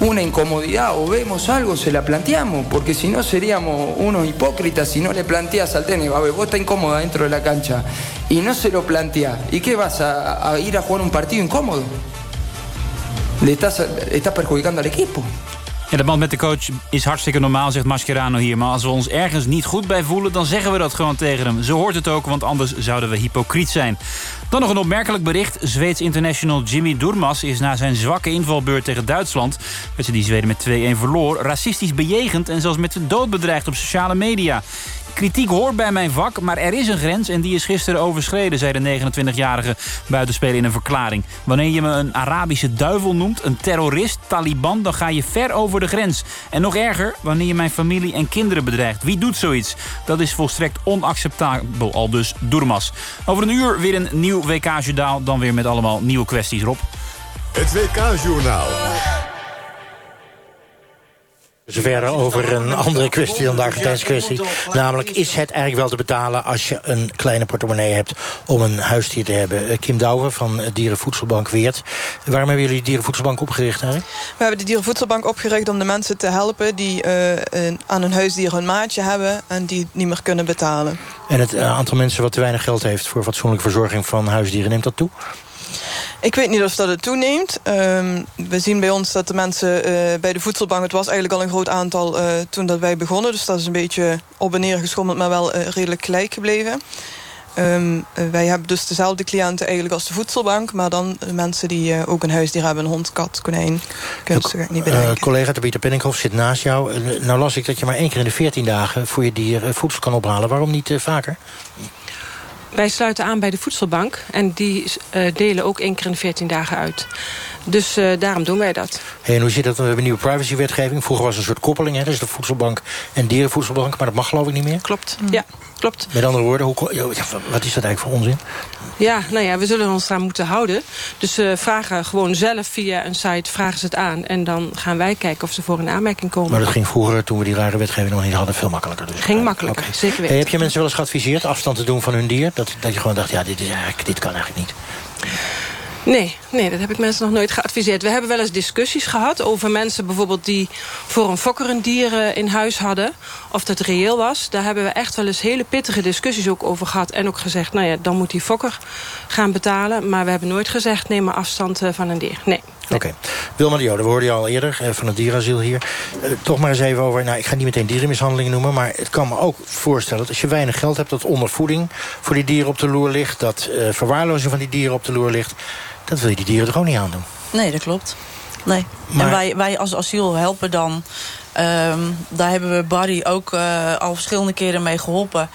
una incomodidad o vemos algo, se la planteamos, porque si no seríamos unos hipócritas si no le planteas al técnico, a ver, vos estás incómoda dentro de la cancha y no se lo planteás. ¿Y qué vas a, a ir a jugar un partido incómodo? Le estás, estás perjudicando al equipo. Ja, de band met de coach is hartstikke normaal, zegt Mascherano hier. Maar als we ons ergens niet goed bij voelen, dan zeggen we dat gewoon tegen hem. Zo hoort het ook, want anders zouden we hypocriet zijn. Dan nog een opmerkelijk bericht. Zweeds international Jimmy Durmas is na zijn zwakke invalbeurt tegen Duitsland... werd ze die Zweden met 2-1 verloor, racistisch bejegend... en zelfs met de dood bedreigd op sociale media. Kritiek hoort bij mijn vak, maar er is een grens en die is gisteren overschreden, zei de 29-jarige buitenspeler in een verklaring. Wanneer je me een Arabische duivel noemt, een terrorist, Taliban, dan ga je ver over de grens. En nog erger, wanneer je mijn familie en kinderen bedreigt. Wie doet zoiets? Dat is volstrekt onacceptabel, al dus Doermas. Over een uur weer een nieuw WK-journaal, dan weer met allemaal nieuwe kwesties, Rob. Het WK-journaal. Zover over een andere kwestie dan de Argentijnse kwestie. Namelijk, is het eigenlijk wel te betalen als je een kleine portemonnee hebt om een huisdier te hebben? Eh, Kim Douwer van Dierenvoedselbank Weert. Waarom hebben jullie Dierenvoedselbank opgericht eigenlijk? We hebben de Dierenvoedselbank opgericht om de mensen te helpen die uh, aan hun huisdier een maatje hebben en die niet meer kunnen betalen. En het aantal mensen wat te weinig geld heeft voor fatsoenlijke verzorging van huisdieren, neemt dat toe? Ik weet niet of dat het toeneemt. Ehm, we zien bij ons dat de mensen eh, bij de voedselbank... het was eigenlijk al een groot aantal uh, toen dat wij begonnen. Dus dat is een beetje op en neer geschommeld... maar wel uh, redelijk gelijk gebleven. Um, wij hebben dus dezelfde cliënten eigenlijk als de voedselbank... maar dan mensen die ook een huisdier hebben, een hond, kat, konijn. Kunnen ze niet bedenken. collega Tabita Penninghoff zit naast jou. nou las ik dat je maar één keer in de veertien dagen... voor je dier voedsel kan ophalen. Waarom niet vaker? Wij sluiten aan bij de voedselbank. En die uh, delen ook één keer in de 14 dagen uit. Dus uh, daarom doen wij dat. Hey, en hoe zit dat? We hebben een nieuwe privacywetgeving. Vroeger was er een soort koppeling. Hè? Dus de voedselbank en dierenvoedselbank. Maar dat mag geloof ik niet meer. Klopt, ja. Klopt. Met andere woorden, hoe, wat is dat eigenlijk voor onzin? Ja, nou ja, we zullen ons daar moeten houden. Dus ze uh, vragen gewoon zelf via een site, vragen ze het aan. En dan gaan wij kijken of ze voor een aanmerking komen. Maar dat ging vroeger, toen we die rare wetgeving nog niet hadden, veel makkelijker. Dus. Ging makkelijker, okay. zeker weten. Hey, heb je mensen wel eens geadviseerd afstand te doen van hun dier? Dat, dat je gewoon dacht, ja, dit, is eigenlijk, dit kan eigenlijk niet. Nee, nee, dat heb ik mensen nog nooit geadviseerd. We hebben wel eens discussies gehad over mensen bijvoorbeeld... die voor een fokker een dier in huis hadden. Of dat reëel was. Daar hebben we echt wel eens hele pittige discussies ook over gehad. En ook gezegd, nou ja, dan moet die fokker gaan betalen. Maar we hebben nooit gezegd, neem maar afstand van een dier. Nee. Oké. Okay. Wilma de Jode, we hoorden je al eerder van het dierasiel hier. Uh, toch maar eens even over, nou ik ga niet meteen dierenmishandeling noemen... maar het kan me ook voorstellen dat als je weinig geld hebt... dat ondervoeding voor die dieren op de loer ligt... dat uh, verwaarlozing van die dieren op de loer ligt... dat wil je die dieren toch ook niet aandoen? Nee, dat klopt. Nee. Maar... En wij, wij als asiel helpen dan Um, daar hebben we Barry ook uh, al verschillende keren mee geholpen.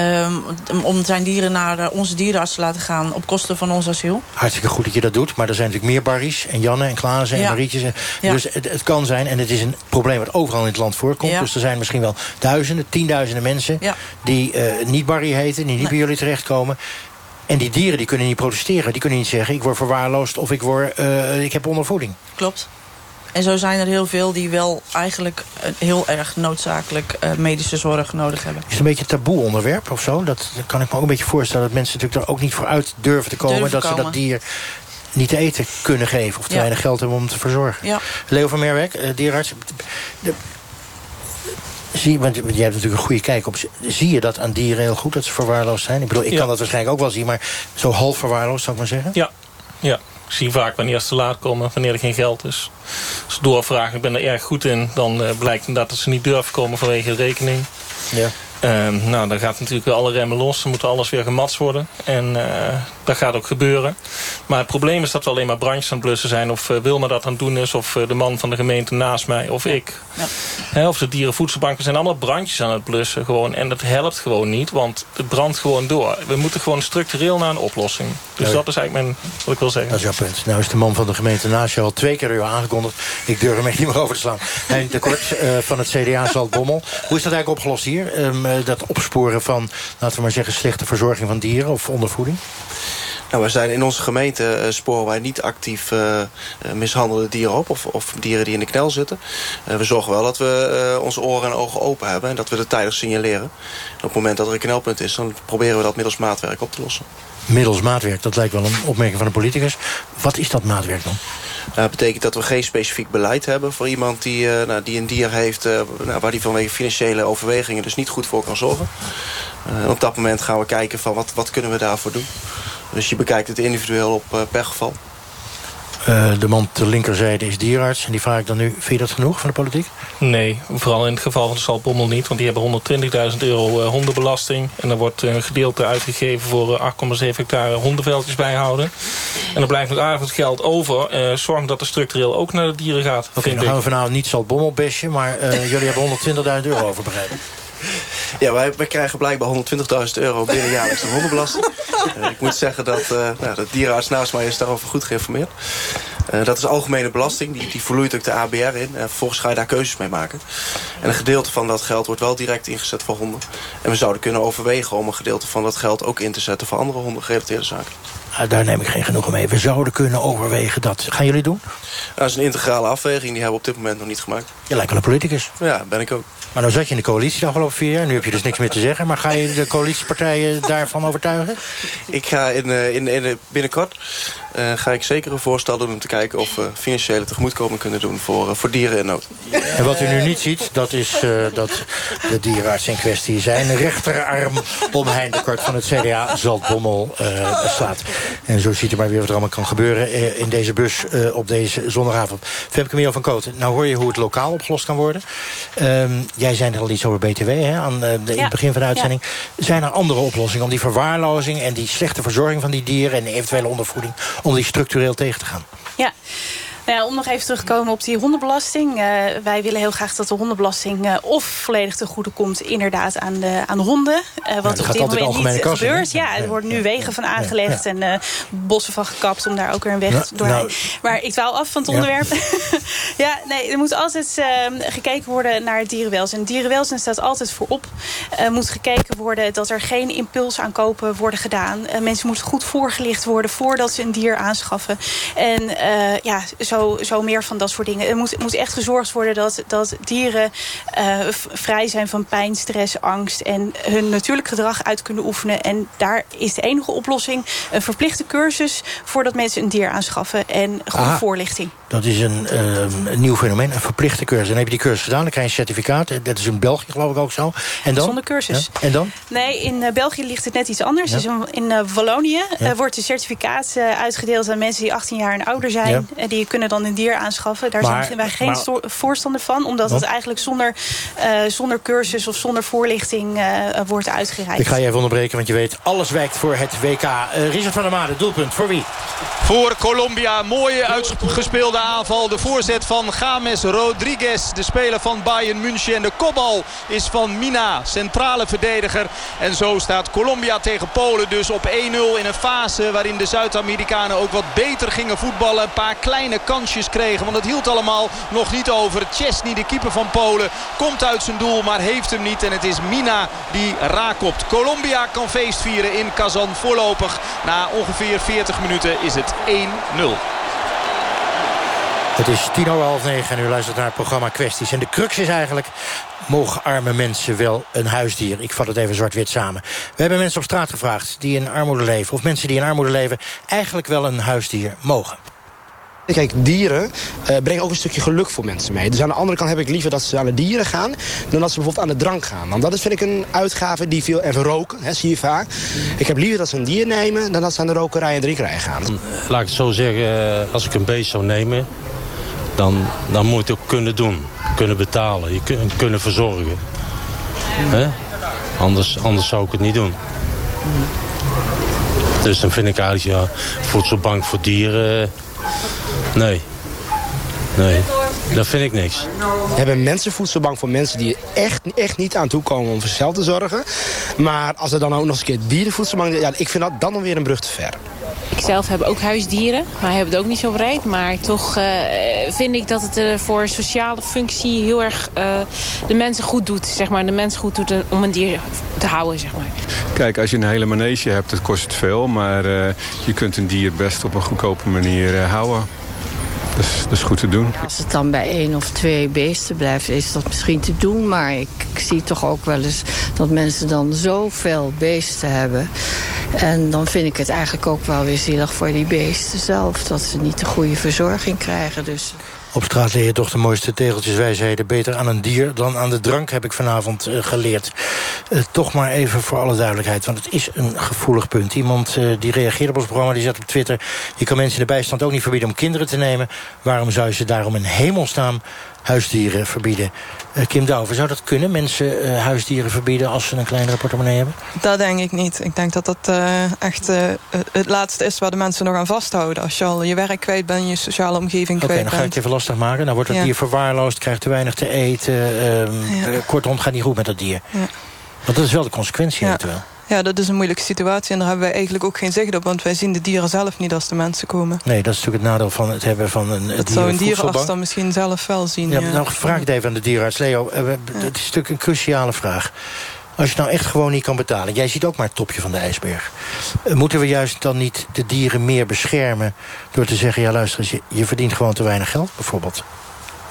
Um, om zijn dieren naar uh, onze dierenarts te laten gaan op kosten van ons asiel. Hartstikke goed dat je dat doet. Maar er zijn natuurlijk meer Barry's en Janne en Klaassen en. Marietjes. Ja. Dus het, het, kan zijn, en het is een probleem wat overal in het land voorkomt. Ja. Dus er zijn misschien wel duizenden, tienduizenden mensen... die uh, niet Barry heten, die niet nee. bij jullie terechtkomen. En die dieren die kunnen niet protesteren. Die kunnen niet zeggen, ik word verwaarloosd of ik, word, ik heb ondervoeding. Klopt. En zo zijn er heel veel die wel eigenlijk heel erg noodzakelijk uh, medische zorg nodig hebben. Is het een beetje een taboe onderwerp of zo? Dat, dat kan ik me ook een beetje voorstellen dat mensen natuurlijk er ook niet voor uit durven te komen. Durven dat komen. ze dat dier niet te eten kunnen geven of te ja. weinig geld hebben om te verzorgen. Ja. Leo van Merwijk, uh, dierarts. De, Zie, want jij hebt natuurlijk een goede kijk op. Zie je dat aan dieren heel goed, dat ze verwaarloosd zijn? Ik bedoel, ik ja. kan dat waarschijnlijk ook wel zien, maar zo half verwaarloosd, zou ik maar zeggen? Ja, ja. Ik zie vaak wanneer ze te laat komen, wanneer er geen geld is. Als ze doorvragen, ik ben er erg goed in... dan uh, blijkt inderdaad dat ze niet durven komen vanwege de rekening. Ja. Uh, nou, dan gaat natuurlijk alle remmen los. Dan moet alles weer gematst worden. En uh, dat gaat ook gebeuren. Maar het probleem is dat we alleen maar brandjes aan het blussen zijn. Of uh, Wilma dat aan het doen is. Of de man van de gemeente naast mij. Of ik. Ja. He, of de dierenvoedselbanken zijn allemaal brandjes aan het blussen. Gewoon. En dat helpt gewoon niet. Want het brandt gewoon door. We moeten gewoon structureel naar een oplossing. Dus dat is eigenlijk mijn, wat ik wil zeggen. Dat is jouw punt. Nou is de man van de gemeente naast je al twee keer uur aangekondigd. Ik durf hem echt niet meer over te slaan. Henk de Kort van het CDA Zaltbommel. Hoe is dat eigenlijk opgelost hier? Um, dat opsporen van, laten we maar zeggen... slechte verzorging van dieren of ondervoeding? Nou, we zijn in onze gemeente uh, sporen wij niet actief uh, mishandelde dieren op... Of, of, dieren die in de knel zitten. Uh, we zorgen wel dat we onze oren en ogen open hebben... en dat we het tijdig signaleren. En op het moment dat er een knelpunt is... dan proberen we dat middels maatwerk op te lossen. Middels maatwerk, dat lijkt wel een opmerking van een politicus. Wat is dat maatwerk dan? Nou, dat betekent dat we geen specifiek beleid hebben voor iemand die, uh, nou, die een dier heeft... Uh, nou, waar die vanwege financiële overwegingen dus niet goed voor kan zorgen. Uh, op dat moment gaan we kijken van wat, wat kunnen we daarvoor doen. Dus je bekijkt het individueel op per geval. Uh, de man ter linkerzijde is dierarts. En die vraag ik dan nu, vind je dat genoeg van de politiek? Nee, vooral in het geval van de Salbommel niet. Want die hebben 120.000 euro uh, hondenbelasting. En er wordt een gedeelte uitgegeven voor uh, 8,7 hectare hondenveldjes bijhouden. En er blijft nog aardig geld over. zorg dat er structureel ook naar de dieren gaat. Oké, okay, dan gaan we vanavond niet Salbommel bestje. Maar jullie hebben 120.000 euro over, begrepen. Ja, wij, wij krijgen blijkbaar 120.000 euro binnen jaarlijks aan hondenbelasting. uh, ik moet zeggen dat uh, nou, de dierenarts naast mij is daarover goed geïnformeerd. Uh, dat is algemene belasting, die, die vloeit ook de ABR in. En vervolgens ga je daar keuzes mee maken. En een gedeelte van dat geld wordt wel direct ingezet voor honden. En we zouden kunnen overwegen om een gedeelte van dat geld ook in te zetten... voor andere hondengerelateerde zaken. Ah, daar neem ik geen genoegen mee. We zouden kunnen overwegen dat. Gaan jullie doen? Dat is een integrale afweging. Die hebben we op dit moment nog niet gemaakt. Je lijkt wel een politicus. Ja, ben ik ook. Maar nou zat je in de coalitie de afgelopen vier jaar. Nu heb je dus niks meer te zeggen. Maar ga je de coalitiepartijen daarvan overtuigen? Ik ga in, in, in, binnenkort eh, ga ik zeker een voorstel doen om te kijken of we financiële tegemoetkoming kunnen doen voor, eh, voor dieren in nood. En wat u nu niet ziet, dat is eh, dat de dierenarts in kwestie zijn rechterarm om Hein de Kort van het CDA Zaltbommel uh, slaat. En zo ziet u maar weer wat er allemaal kan gebeuren in deze bus op deze zondagavond. Femke Mio van Koten, nou hoor je hoe het lokaal opgelost kan worden. Ehm, jij zei er al iets over BTW hè, aan de, in het begin van de uitzending. Zijn er andere oplossingen om die verwaarlozing en die slechte verzorging van die dieren en de eventuele ondervoeding om die structureel tegen te gaan. Ja. Nou ja, om nog even terug te komen op die hondenbelasting. Uh, wij willen heel graag dat de hondenbelasting uh, of volledig ten goede komt... inderdaad aan de, aan de honden. Uh, wat op dit moment niet kassen, gebeurt. Ja, er worden nu wegen van aangelegd en bossen van gekapt... om daar ook weer een weg doorheen. Nou, maar ik dwaal af van het onderwerp. ja, nee, er moet altijd ehm, gekeken worden naar dierenwelzijn. Dierenwelzijn staat altijd voorop. Er moet gekeken worden dat er geen impulsaankopen worden gedaan. mensen moeten goed voorgelicht worden voordat ze een dier aanschaffen. En ja, zo zo, zo meer van dat soort dingen. Er moet, moet echt gezorgd worden dat, dat dieren uh, vrij zijn van pijn, stress, angst... en hun natuurlijk gedrag uit kunnen oefenen. En daar is de enige oplossing een verplichte cursus... voordat mensen een dier aanschaffen en goede Aha. voorlichting. Dat is een, uh, een, nieuw fenomeen, een verplichte cursus. Dan heb je die cursus gedaan, dan krijg je een certificaat. Dat is in België geloof ik ook zo. En dan? Zonder cursus. Ja. En dan? Nee, in uh, België ligt het net iets anders. Ja. Dus in uh, Wallonië wordt een certificaat uitgedeeld aan mensen die 18 jaar en ouder zijn. En die kunnen dan een dier aanschaffen. Daar maar, zijn wij geen maar, voorstander van. Omdat het eigenlijk zonder, zonder cursus of zonder voorlichting wordt uitgereikt. Ik ga je even onderbreken, want je weet, alles wijkt voor het WK. Richard van der Made, doelpunt. Voor wie? Voor Colombia. Mooie uitgespeelde aanval. De voorzet van James Rodriguez, de speler van Bayern München. En de kopbal is van Mina, centrale verdediger. En zo staat Colombia tegen Polen dus op 1-0 in een fase waarin de Zuid-Amerikanen ook wat beter gingen voetballen. Een paar kleine kansjes kregen, want het hield allemaal nog niet over. Chesney, de keeper van Polen, komt uit zijn doel, maar heeft hem niet. En het is Mina die raakopt. Colombia kan feest vieren in Kazan voorlopig. Na ongeveer 40 minuten is het 1-0. Het is tien over half negen en u luistert naar het programma Kwesties. En de crux is eigenlijk, mogen arme mensen wel een huisdier? Ik vat het even zwart-wit samen. We hebben mensen op straat gevraagd die in armoede leven... of mensen die in armoede leven eigenlijk wel een huisdier mogen. Kijk, dieren uh, brengen ook een stukje geluk voor mensen mee. Dus aan de andere kant heb ik liever dat ze aan de dieren gaan... dan dat ze bijvoorbeeld aan de drank gaan. Want dat is, vind ik een uitgave die veel... Even roken, hè, zie je vaak. Ik heb liever dat ze een dier nemen... dan dat ze aan de rokerij en drinkerij gaan. Laat ik het zo zeggen, eh, als ik een beest zou nemen dan, dan moet je het ook kunnen doen. Kunnen betalen, je kunnen verzorgen. Anders, anders zou ik het niet doen. Dus dan vind ik eigenlijk, ja, voedselbank voor dieren... Nee. Nee, dat vind ik niks. We hebben mensenvoedselbank voor mensen die echt, echt niet aan toe komen om voor zichzelf te zorgen. Maar als er dan ook nog eens een keer dierenvoedselbank... Ja, ik vind dat dan weer een brug te ver. Ik zelf heb ook huisdieren, maar heb het ook niet zo breed. Maar toch uh, vind ik dat het uh, voor sociale functie heel erg uh, de mensen goed doet. Zeg maar, de mensen goed doet om een dier te houden. Zeg maar. Kijk, als je een hele manege hebt, dat kost het veel. Maar je kunt een dier best op een goedkope manier houden. Dus dat is goed te doen. Als het dan bij één of twee beesten blijft, is dat misschien te doen. Maar ik, ik zie toch ook wel eens dat mensen dan zoveel beesten hebben. En dan vind ik het eigenlijk ook wel weer zielig voor die beesten zelf. Dat ze niet de goede verzorging krijgen. Dus... Op straat je toch de mooiste tegeltjeswijsheden. Beter aan een dier dan aan de drank, heb ik vanavond uh, geleerd. Uh, toch maar even voor alle duidelijkheid, want het is een gevoelig punt. Iemand uh, die reageert op ons programma, die zet op Twitter... je kan mensen in de bijstand ook niet verbieden om kinderen te nemen. Waarom zou je ze daarom in hemelsnaam huisdieren verbieden. Uh, Kim Douwer, zou dat kunnen? Mensen uh, huisdieren verbieden als ze een kleinere portemonnee hebben? Dat denk ik niet. Ik denk dat dat uh, echt het laatste is waar de mensen nog aan vasthouden. Als je al je werk kwijt bent, je sociale omgeving okay, kwijt bent. Oké, dan ga ik het even lastig maken. Dan wordt het ja. dier verwaarloosd, krijgt te weinig te eten. Um, ja. Kortom, gaat niet goed met dat dier. Ja. Want dat is wel de consequentie eventueel. Ja, dat is een moeilijke situatie. En daar hebben wij eigenlijk ook geen zicht op. Want wij zien de dieren zelf niet als de mensen komen. Nee, dat is natuurlijk het nadeel van het hebben van een Dat zou een dierenarts dan misschien zelf wel zien. Ja, ja. nou vraag het even aan de dierenarts. Leo, het is natuurlijk een cruciale vraag. Als je nou echt gewoon niet kan betalen. Jij ziet ook maar het topje van de ijsberg. Moeten we juist dan niet de dieren meer beschermen... door te zeggen, ja luister eens, je, je verdient gewoon te weinig geld. Bijvoorbeeld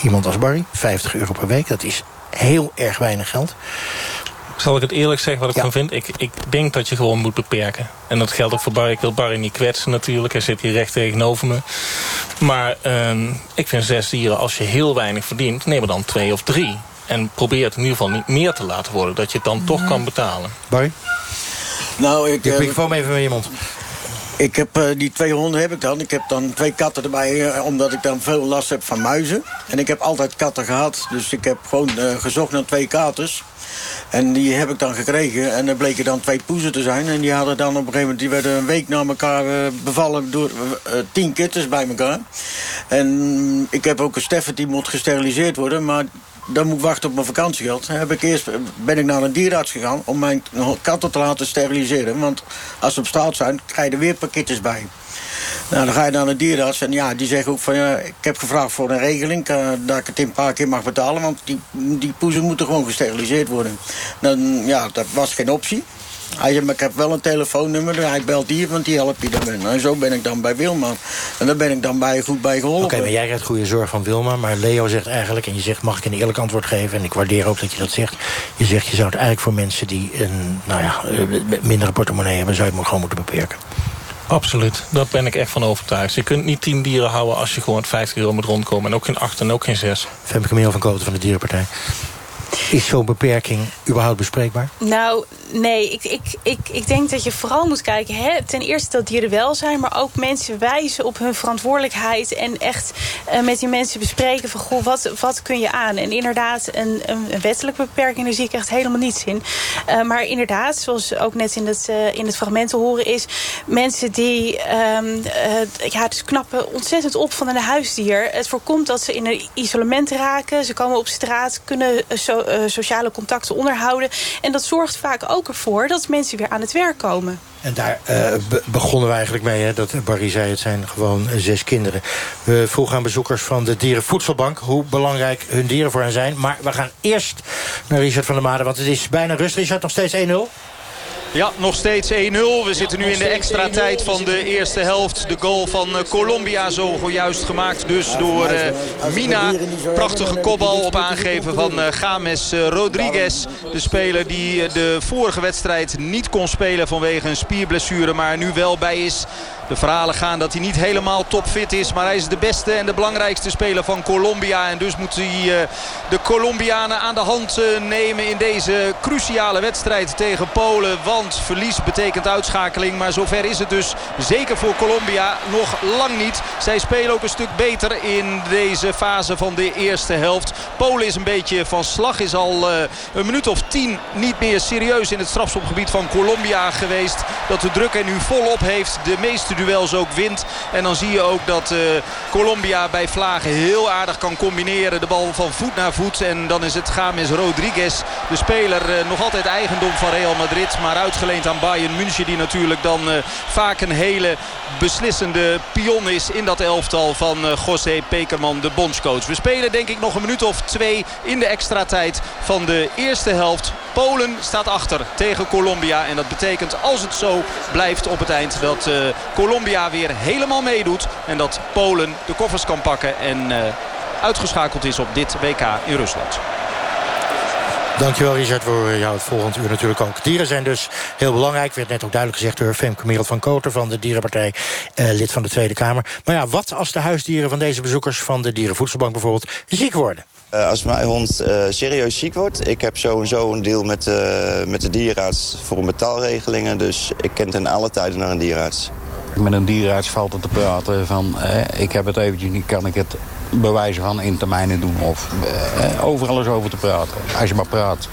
iemand als Barry, 50 euro per week. Dat is heel erg weinig geld. Zal ik het eerlijk zeggen wat ik van vind? Ik, ik denk dat je gewoon moet beperken. En dat geldt ook voor Barry. Ik wil Barry niet kwetsen natuurlijk. Hij zit hier recht tegenover me. Maar uh, ik vind zes dieren, als je heel weinig verdient... neem er dan twee of drie. En probeer het in ieder geval niet meer te laten worden. Dat je het dan toch kan betalen. Barry? Nou, ik... De microfoon even in je mond. Ik heb uh, die twee honden heb ik dan. Ik heb dan twee katten erbij, uh, omdat ik dan veel last heb van muizen. En ik heb altijd katten gehad, dus ik heb gewoon uh, gezocht naar twee katers. En die heb ik dan gekregen. En er bleken dan twee poezen te zijn. En die hadden dan op een gegeven moment... die werden een week na elkaar bevallen door tien kittens bij elkaar. En ik heb ook een Steffert die moet gesteriliseerd worden. Maar dan moet ik wachten op mijn vakantiegeld. Heb ik eerst ben ik naar een dierarts gegaan om mijn katten te laten steriliseren. Want als ze op straat zijn, krijg je er weer pakketjes bij. Nou, dan ga je naar een dierarts en ja, die zeggen ook van... Ja, ik heb gevraagd voor een regeling, uh, dat ik het een paar keer mag betalen... want die, die poezen moeten gewoon gesteriliseerd worden. Dan, ja, dat was geen optie. Hij zei, maar ik heb wel een telefoonnummer. Hij belt hier, want die helpt je dan. En zo ben ik dan bij Wilma. En daar ben ik dan bij, goed bij geholpen. Oké, maar jij krijgt goede zorg van Wilma. Maar Leo zegt eigenlijk, en je zegt, mag ik een eerlijk antwoord geven? En ik waardeer ook dat je dat zegt. Je zegt, je zou het eigenlijk voor mensen die een nou ja, mindere portemonnee hebben... zou je het gewoon moeten beperken. Absoluut, daar ben ik echt van overtuigd. Je kunt niet tien dieren houden als je gewoon 50 euro moet rondkomen. En ook geen acht en ook geen zes. Femke Meel van Koten van de Dierenpartij. Is zo'n beperking überhaupt bespreekbaar? Nou, nee. Ik, ik, ik, ik denk dat je vooral moet kijken... Hè, ten eerste dat dierenwelzijn... maar ook mensen wijzen op hun verantwoordelijkheid... en echt uh, met die mensen bespreken van... Goh, wat, wat kun je aan? En inderdaad, een, een wettelijke beperking... daar zie ik echt helemaal niets in. Uh, maar inderdaad, zoals ook net in het, uh, in het fragment te horen is... mensen die... Um, ja, dus knappen ontzettend op van een huisdier. Het voorkomt dat ze in een isolement raken. Ze komen op straat, kunnen zo uh, sociale contacten onderhouden. En dat zorgt vaak ook ervoor dat mensen weer aan het werk komen. En daar be begonnen we eigenlijk mee. Hè, dat Barry zei, het zijn gewoon zes kinderen. We vroegen aan bezoekers van de Dierenvoedselbank... hoe belangrijk hun dieren voor hen zijn. Maar we gaan eerst naar Richard van der Maden. Want het is bijna rust. Richard, nog steeds 1-0? Ja, nog steeds 1-0. We zitten nu in de extra tijd van de eerste helft. De goal van Colombia zojuist gemaakt dus door uh, Mina. Prachtige kopbal op aangeven van uh, James Rodriguez. De speler die de vorige wedstrijd niet kon spelen vanwege een spierblessure. Maar nu wel bij is. De verhalen gaan dat hij niet helemaal topfit is. Maar hij is de beste en de belangrijkste speler van Colombia. En dus moet hij uh, de Colombianen aan de hand nemen in deze cruciale wedstrijd tegen Polen. Want verlies betekent uitschakeling. Maar zover is het dus zeker voor Colombia nog lang niet. Zij spelen ook een stuk beter in deze fase van de eerste helft. Polen is een beetje van slag. Is al uh, een minuut of tien niet meer serieus in het strafschopgebied van Colombia geweest. Dat de druk er nu volop heeft. De meeste duels ook wint. En dan zie je ook dat uh, Colombia bij Vlagen heel aardig kan combineren. De bal van voet naar voet. En dan is het James Rodriguez. De speler uh, nog altijd eigendom van Real Madrid. Maar uitgeleend aan Bayern München. Die natuurlijk dan uh, vaak een hele beslissende pion is in dat elftal van José Pekerman, de bondscoach. We spelen denk ik nog een minuut of twee in de extra tijd van de eerste helft. Polen staat achter tegen Colombia. En dat betekent als het zo blijft op het eind dat uh, Colombia weer helemaal meedoet. En dat Polen de koffers kan pakken en uh, uitgeschakeld is op dit WK in Rusland. Dankjewel Richard voor jou het volgende uur natuurlijk ook. Dieren zijn dus heel belangrijk. Werd net ook duidelijk gezegd door Femke Merel van Koter... van de Dierenpartij, eh, lid van de Tweede Kamer. Maar ja, wat als de huisdieren van deze bezoekers... van de Dierenvoedselbank bijvoorbeeld ziek worden? Uh, als mijn hond uh, serieus ziek wordt... ik heb sowieso een deal met, uh, met de dierenarts voor betaalregelingen... dus ik ken ten alle tijden naar een dierenarts. Met een dierenarts valt het te praten van... ik heb het eventjes niet, kan ik het bewijzen van in termijnen doen... of overal eens over te praten, als je maar praat.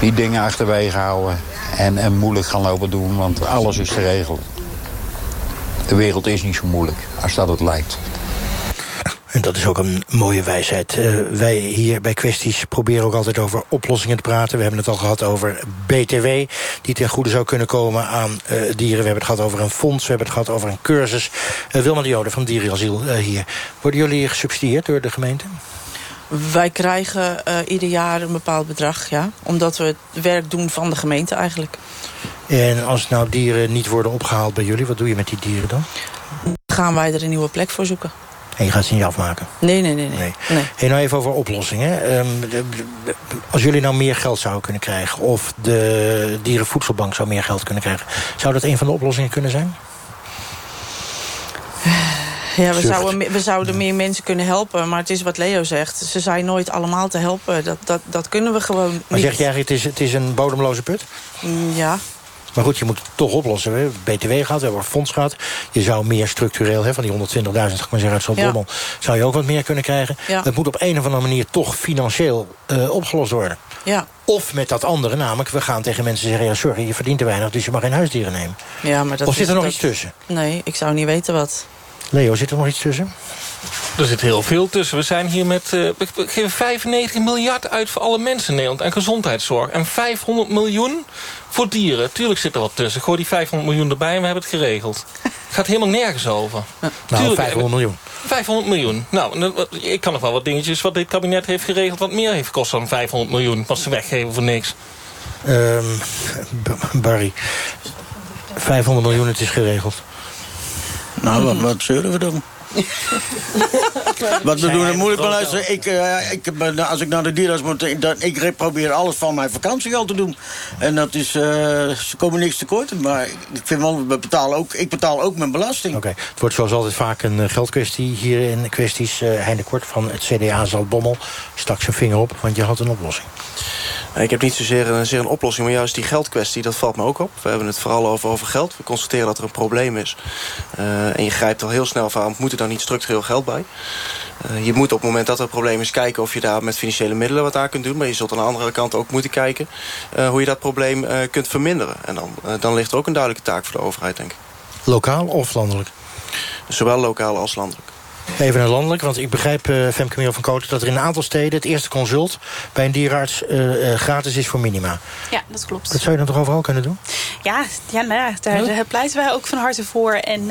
Niet dingen achterwege houden en, en moeilijk gaan lopen doen... want alles is geregeld. De wereld is niet zo moeilijk als dat het lijkt. En dat is ook een mooie wijsheid. Uh, wij hier bij Kwesties proberen ook altijd over oplossingen te praten. We hebben het al gehad over BTW, die ten goede zou kunnen komen aan uh, dieren. We hebben het gehad over een fonds, we hebben het gehad over een cursus. Uh, Wilma de Jode van Dierenasiel hier. Worden jullie gesubsidieerd door de gemeente? Wij krijgen ieder jaar een bepaald bedrag, ja. Omdat we het werk doen van de gemeente eigenlijk. En als nou dieren niet worden opgehaald bij jullie, wat doe je met die dieren dan? Gaan wij er een nieuwe plek voor zoeken. En je gaat ze niet afmaken? Nee, nee, nee. nee. nee. Hey, nou even over oplossingen. Ehm, als jullie nou meer geld zouden kunnen krijgen... of de dierenvoedselbank zou meer geld kunnen krijgen... zou dat een van de oplossingen kunnen zijn? Ja, we zouden, we zouden meer mensen kunnen helpen. Maar het is wat Leo zegt. Ze zijn nooit allemaal te helpen. Dat, dat, dat kunnen we gewoon niet. Maar zeg je eigenlijk, het is, het is een bodemloze put? Mm, ja. Maar goed, je moet het toch oplossen. We hebben BTW gehad, we hebben een fonds gehad. Je zou meer structureel, hè, van die 120.000 maar zeggen, uit zo'n ja. zou je ook wat meer kunnen krijgen. Ja. Dat moet op een of andere manier toch financieel uh, opgelost worden. Ja. Of met dat andere, namelijk, we gaan tegen mensen zeggen... ja, sorry, je verdient te weinig, dus je mag geen huisdieren nemen. Ja, maar dat of zit er nog dat... iets tussen? Nee, ik zou niet weten wat. Leo, zit er nog iets tussen? Er zit heel veel tussen. We zijn hier met... Uh, we geven 95 miljard uit voor alle mensen in Nederland. En gezondheidszorg. En 500 miljoen voor dieren. Tuurlijk zit er wat tussen. Gooi die 500 miljoen erbij en we hebben het geregeld. Het gaat helemaal nergens over. Nou, Tuurlijk, 500 miljoen. 500 miljoen. Nou, ik kan nog wel wat dingetjes wat dit kabinet heeft geregeld... wat meer heeft gekost dan 500 miljoen. Wat ze weggeven voor niks. Um, Barry, 500 miljoen, het is geregeld. Nou, wat, wat zullen we doen? Wat we doen, het moeilijk luisteren. Ik, uh, ik, als ik naar de dierarts moet, dan, ik probeer alles van mijn vakantiegeld te doen. En dat is, uh, ze komen niks tekort. Maar ik vind wel, we betalen ook, ik betaal ook mijn belasting. Oké, het wordt zoals altijd vaak een uh, geldkwestie hier in kwesties. Uh, Heinde Kort van het CDA zal Bommel stak zijn vinger op, want je had een oplossing. Ik heb niet zozeer een, zozeer een oplossing, maar juist die geldkwestie, dat valt me ook op. We hebben het vooral over, over geld. We constateren dat er een probleem is. Uh, en je grijpt al heel snel van, moet er niet structureel geld bij? Uh, je moet op het moment dat er een probleem is kijken of je daar met financiële middelen wat aan kunt doen. Maar je zult aan de andere kant ook moeten kijken uh, hoe je dat probleem kunt verminderen. En dan, dan ligt er ook een duidelijke taak voor de overheid, denk ik. Lokaal of landelijk? Zowel lokaal als landelijk. Even naar landelijk, want ik begrijp, uh, Femke Meel van Koten... dat er in een aantal steden het eerste consult bij een dierenarts uh, uh, gratis is voor minima. Ja, dat klopt. Dat zou je dan toch overal kunnen doen? Ja, ja, nou ja daar, daar pleiten wij ook van harte voor. En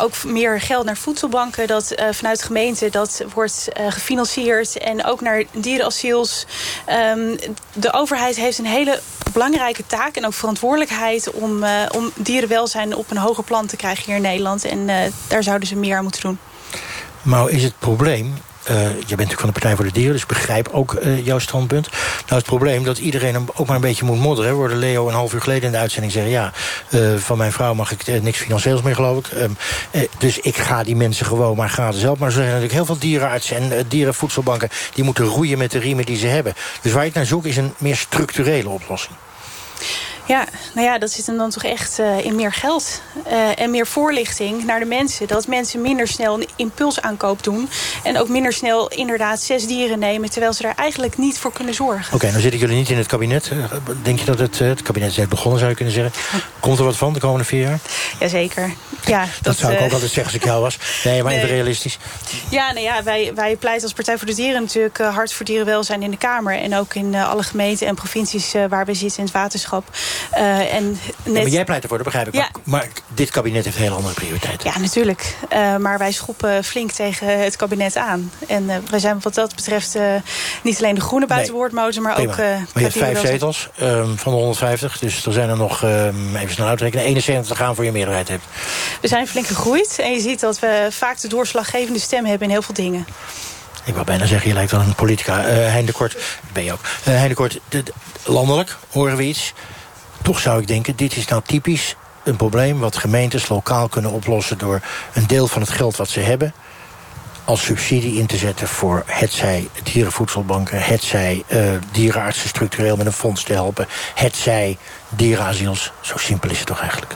ook meer geld naar voedselbanken. Dat vanuit de gemeente dat wordt gefinancierd. En ook naar dierenasiels. Um, de overheid heeft een hele belangrijke taak en ook verantwoordelijkheid... om, om dierenwelzijn op een hoger plan te krijgen hier in Nederland. En daar zouden ze meer aan moeten doen. Maar is het probleem... Uh, je bent natuurlijk van de Partij voor de Dieren, dus begrijp ook uh, jouw standpunt. Nou, het probleem dat iedereen ook maar een beetje moet modderen. We hoorde Leo een half uur geleden in de uitzending zeggen... ja, uh, van mijn vrouw mag ik niks financieels meer, geloof ik. Um, dus ik ga die mensen gewoon maar gratis helpen. Maar er zijn natuurlijk heel veel dierenartsen en dierenvoedselbanken... die moeten roeien met de riemen die ze hebben. Dus waar ik naar zoek is een meer structurele oplossing. Ja, nou ja, dat zit hem dan toch echt uh, in meer geld. Uh, en meer voorlichting naar de mensen. Dat mensen minder snel een impulsaankoop doen. En ook minder snel inderdaad zes dieren nemen... terwijl ze daar eigenlijk niet voor kunnen zorgen. Oké, okay, nou zitten jullie niet in het kabinet. Denk je dat het, het kabinet is net begonnen, zou je kunnen zeggen. Komt er wat van de komende vier jaar? Jazeker. Ja, dat, dat zou ik ook altijd zeggen als ik jou was. Nee, maar nee. even realistisch. Ja, nou ja, wij, wij pleiten als Partij voor de Dieren natuurlijk hard voor dierenwelzijn in de Kamer. En ook in alle gemeenten en provincies waar we zitten in het waterschap. Uh, en net... ja, maar jij pleit ervoor, dat begrijp ik. Ja. Maar, maar, dit kabinet heeft heel andere prioriteiten. Ja, natuurlijk. Uh, maar wij schoppen flink tegen het kabinet aan. En uh, wij zijn wat dat betreft niet alleen de groene buitenwoordmotor... maar ook... maar je hebt vijf zetels um, van de 150. Dus er zijn er nog, um, even snel uitrekenen... 71 gaan voor je meerderheid hebt. We zijn flink gegroeid. En je ziet dat we vaak de doorslaggevende stem hebben in heel veel dingen. Ik wou bijna zeggen, je lijkt wel een politica. Uh, Heinde Kort, ben je ook. Uh, de, landelijk horen we iets... Toch zou ik denken, dit is nou typisch een probleem... wat gemeentes lokaal kunnen oplossen... door een deel van het geld wat ze hebben als subsidie in te zetten voor hetzij dierenvoedselbanken... hetzij uh, dierenartsen structureel met een fonds te helpen... hetzij dierenasiels. Zo simpel is het toch eigenlijk?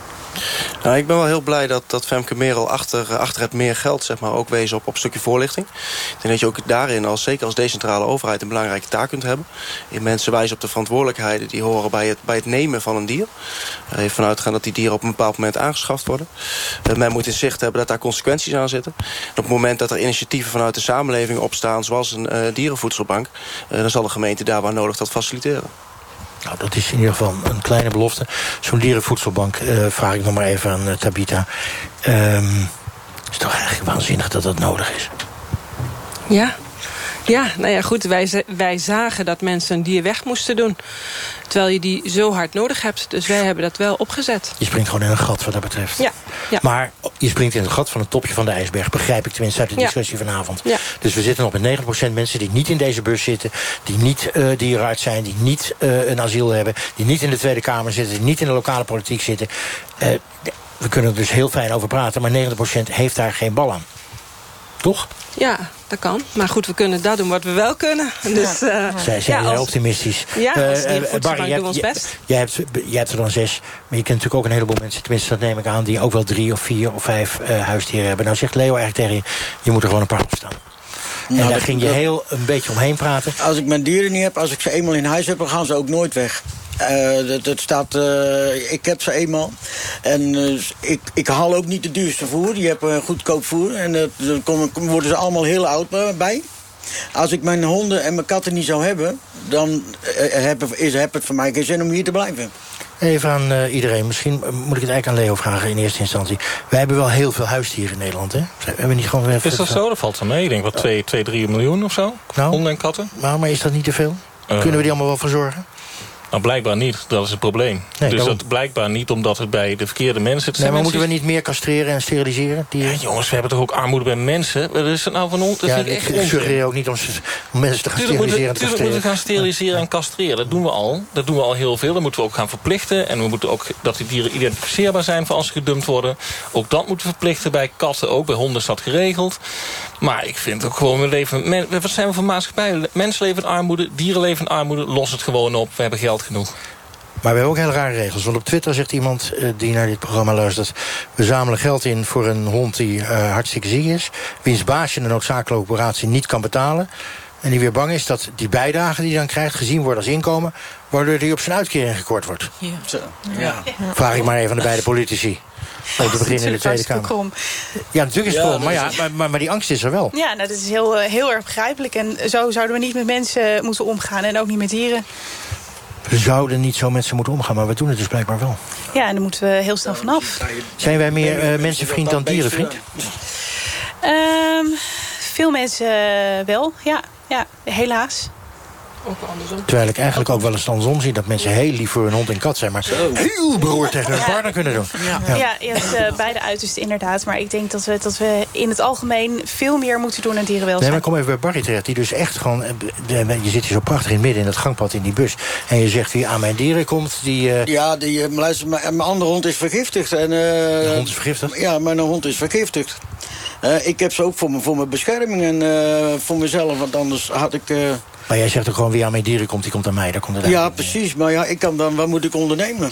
Nou, ik ben wel heel blij dat, dat Femke Merel achter, achter het meer geld zeg maar, ook wezen op, op stukje voorlichting. Ik denk dat je ook daarin, als, zeker als decentrale overheid, een belangrijke taak kunt hebben. In mensen wijzen op de verantwoordelijkheden die horen bij het, bij het nemen van een dier. Er heeft vanuit dat die dieren op een bepaald moment aangeschaft worden. Uh, men moet in zicht hebben dat daar consequenties aan zitten. En op het moment dat er initiatieven vanuit de samenleving opstaan, zoals een uh, dierenvoedselbank, dan zal de gemeente daar waar nodig dat faciliteren. Nou, dat is in ieder geval een kleine belofte. Zo'n dierenvoedselbank uh, vraag ik nog maar even aan uh, Tabita. Um, is toch eigenlijk waanzinnig dat dat nodig is? Ja. Ja, nou ja, goed. Wij, wij zagen dat mensen een dier weg moesten doen. Terwijl je die zo hard nodig hebt. Dus wij hebben dat wel opgezet. Je springt gewoon in een gat wat dat betreft. Ja. Maar je springt in het gat van het topje van de ijsberg. Begrijp ik tenminste uit de Ja. discussie vanavond. Ja. Dus we zitten nog met 90% mensen die niet in deze bus zitten. Die niet eh dierenarts zijn. Die niet eh, een asiel hebben. Die niet in de Tweede Kamer zitten. Die niet in de lokale politiek zitten. Eh, we kunnen er dus heel fijn over praten. Maar 90% heeft daar geen bal aan. Toch? Ja, dat kan. Maar goed, we kunnen dat doen wat we wel kunnen. Dus, eh, Zij zijn ja, heel als- optimistisch. Ja, als Barry, doen jij, ons best. Jij hebt, jij hebt er dan zes. Maar je kent natuurlijk ook een heleboel mensen... tenminste, dat neem ik aan... die ook wel drie of vier of vijf eh, huisdieren hebben. Nou zegt Leo eigenlijk tegen je... je moet er gewoon een paar op staan. En Nou, daar ging je heel een beetje omheen praten. Als ik mijn dieren niet heb, als ik ze eenmaal in huis heb, dan gaan ze ook nooit weg. Eh, dat, dat staat, eh, ik heb ze eenmaal. En eh, ik, ik haal ook niet de duurste voer. Je hebt een goedkoop voer. En komen- worden ze allemaal heel oud bij. Als ik mijn honden en mijn katten niet zou hebben... dan heb, is, heb het voor mij geen zin om hier te blijven. Even aan eh, iedereen. Misschien moet ik het eigenlijk aan Leo vragen in eerste instantie. Wij hebben wel heel veel huisdieren in Nederland, hè? We hebben niet gewoon... Is dat zo? Dat valt er mee. Ik denk wat 2, 2 3 miljoen of zo. Nou. Honden en katten. Nou, maar is dat niet te veel? Eh. Kunnen we die allemaal wel verzorgen? Nou, blijkbaar niet. Dat is het probleem. Nee, dus daarom. dat blijkbaar niet omdat het bij de verkeerde mensen... Het Nee, zijn maar mensen moeten we niet meer castreren en steriliseren? Die... Ja, jongens, we hebben toch ook armoede bij mensen? Wat is het nou van ons? Dat ja, vind ik ik echt ik onzin. suggereer ook niet om, mensen te gaan Tuurlijk steriliseren en tuurlijk moeten we gaan steriliseren en castreren. Dat doen we al. Dat doen we al heel veel. Dat moeten we ook gaan verplichten. En we moeten ook dat die dieren identificeerbaar zijn voor als ze gedumpt worden. Ook dat moeten we verplichten bij katten. Ook bij honden is dat geregeld. Maar ik vind ook gewoon, we leven... Men, wat zijn we voor maatschappij? Mensen leven in armoede, dieren leven in armoede. Los het gewoon op. We hebben geld genoeg. Maar we hebben ook hele rare regels. Want op Twitter zegt iemand eh, die naar dit programma luistert... we zamelen geld in voor een hond die eh, hartstikke ziek is... wiens baasje de noodzakelijke operatie niet kan betalen... en die weer bang is dat die bijdrage die hij dan krijgt... gezien wordt als inkomen... waardoor hij op zijn uitkering gekort wordt. Ja. Zo, ja. Vraag ik maar even aan de beide politici. Om te beginnen in de Tweede Kamer. Krom. Ja, natuurlijk is het Ja, krom, maar, ja, is- maar, maar, maar die angst is er wel. Ja, nou, dat is heel, eh, heel erg begrijpelijk. En zo zouden we niet met mensen moeten omgaan. En ook niet met dieren. We zouden niet zo met ze moeten omgaan, maar we doen het dus blijkbaar wel. Ja, en daar moeten we heel snel vanaf. Zijn wij meer eh, mensenvriend dan dierenvriend? Ehm, veel mensen wel, ja. ja. Helaas. Ook andersom. Terwijl ik eigenlijk ook wel eens andersom zie... dat mensen heel lief voor hun hond en kat zijn... maar heel beroerd tegen hun Ja. partner kunnen doen. Ja, je hebt eh, beide uitersten inderdaad. Maar ik denk dat we, dat we in het algemeen veel meer moeten doen aan Nee, dierenwelzijn. maar kom even bij Barry terecht. Die dus echt gewoon... eh, de- Je zit hier zo prachtig in het midden in dat gangpad in die bus. En je zegt wie aan mijn dieren komt, die... eh, Ja, die, luister, mijn, mijn andere hond is vergiftigd. En, de hond is vergiftigd? Ja, mijn hond is vergiftigd. Eh, ik heb ze ook voor, me, voor mijn bescherming en eh, voor mezelf. Want anders had ik... eh, Maar jij zegt ook gewoon wie aan mijn dieren komt, die komt aan mij. Daar komt het ja, precies. Maar ja, ik kan dan, wat moet ik ondernemen?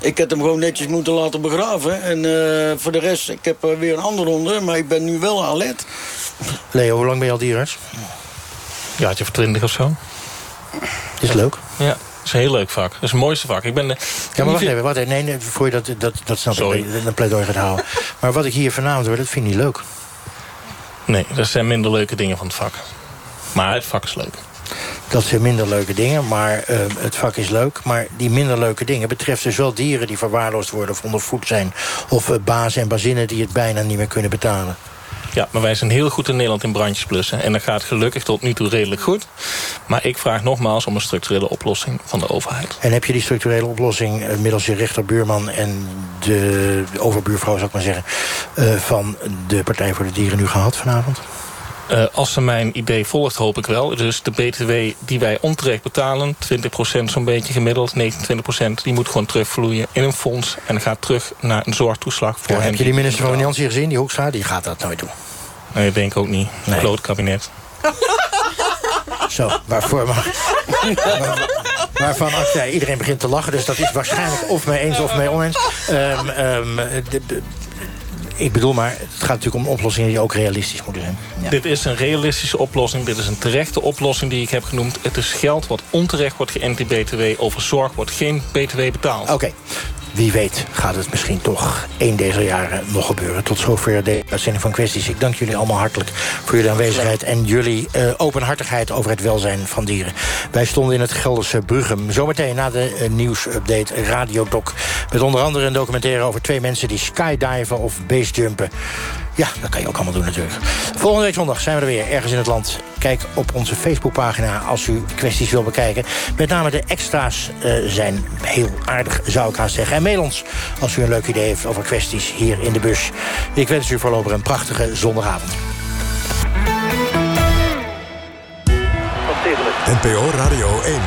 Ik heb hem gewoon netjes moeten laten begraven. En eh, voor de rest, ik heb eh, weer een andere hond. Maar ik ben nu wel alert. Leo, hoe lang ben je al dierarts? Ja, had je voor 20 of zo. Is leuk. Ja, dat is een heel leuk vak. Dat is het mooiste vak. Ik ben de, Ja, maar wacht even, wacht even. Nee, nee, voor je dat, dat, dat snap Sorry. ik, een pleidooi gaat houden. Maar wat ik hier vanavond hoor, dat vind ik niet leuk. Nee, dat zijn minder leuke dingen van het vak. Maar het vak is leuk. Dat zijn minder leuke dingen, maar eh, het vak is leuk. Maar die minder leuke dingen betreft dus wel dieren die verwaarloosd worden... of ondervoed zijn, of eh, bazen en bazinnen die het bijna niet meer kunnen betalen. Ja, maar wij zijn heel goed in Nederland in brandjes blussen. En dat gaat gelukkig tot nu toe redelijk goed. Maar ik vraag nogmaals om een structurele oplossing van de overheid. En heb je die structurele oplossing eh, middels je rechterbuurman... en de overbuurvrouw, zou ik maar zeggen... van de Partij voor de Dieren nu gehad vanavond? Eh, als ze mijn idee volgt, hoop ik wel. Dus de BTW die wij onterecht betalen, 20% zo'n beetje gemiddeld, 29%, die moet gewoon terugvloeien in een fonds. En gaat terug naar een zorgtoeslag voor Ja, hen. heb je die minister van Financiën gezien, die Hoekstra? Die gaat dat nooit doen. Nee, dat denk ik ook niet. Nee. Groot kabinet. Zo, waarvoor maar... Waarvan ach, ja, iedereen begint te lachen, dus dat is waarschijnlijk of mee eens of mee oneens. Ehm, ehm, de- de- ik bedoel maar, het gaat natuurlijk om oplossingen die ook realistisch moeten zijn. Dit is een realistische oplossing. Dit is een terechte oplossing die ik heb genoemd. Het is geld wat onterecht wordt geënt in BTW. Over zorg wordt geen BTW betaald. Oké. Wie weet gaat het misschien toch één deze jaren nog gebeuren. Tot zover de uitzending van Kwesties. Ik dank jullie allemaal hartelijk voor jullie aanwezigheid... en jullie eh, openhartigheid over het welzijn van dieren. Wij stonden in het Gelderse Bruggen. Zometeen na de eh, nieuwsupdate Radiodoc... met onder andere een documentaire over twee mensen... die skydiven of basejumpen. Ja, dat kan je ook allemaal doen natuurlijk. Volgende week zondag zijn we er weer, ergens in het land. Kijk op onze Facebookpagina als u kwesties wil bekijken. Met name de extra's uh, zijn heel aardig, zou ik haast zeggen. En mail ons als u een leuk idee heeft over kwesties hier in de bus. Ik wens u voorlopig een prachtige zondagavond. NPO Radio 1.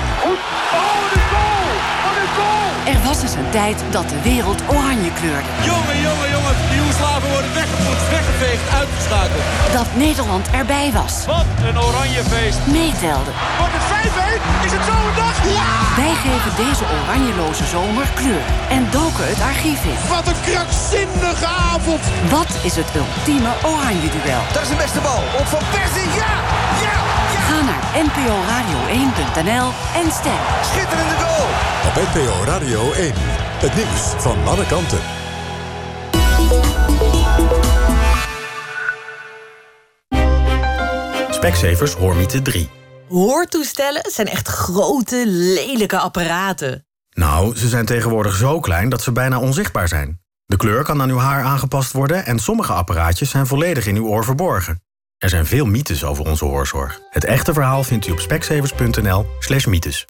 Er was eens een tijd dat de wereld oranje kleurde. Jongen, jongen, jongen, Joegoslaven worden weggepoetst, weggeveegd, uitgeschakeld. Dat Nederland erbij was. Wat een oranje feest. Meetelde. Wordt het 5-1? Is het zo een dag? Ja! Wij geven deze oranjeloze zomer kleur en doken het archief in. Wat een krankzinnige avond. Wat is het ultieme oranje duel? Dat is de beste bal. Op Van Persie, ja! Ja! Ga naar nporadio1.nl en stem. Schitterende goal! Op NPO Radio 1. Het nieuws van alle kanten. Specsavers Hoormiete 3. Hoortoestellen zijn echt grote, lelijke apparaten. Nou, ze zijn tegenwoordig zo klein dat ze bijna onzichtbaar zijn. De kleur kan aan uw haar aangepast worden... en sommige apparaatjes zijn volledig in uw oor verborgen. Er zijn veel mythes over onze hoorzorg. Het echte verhaal vindt u op specsavers.nl slash mythes.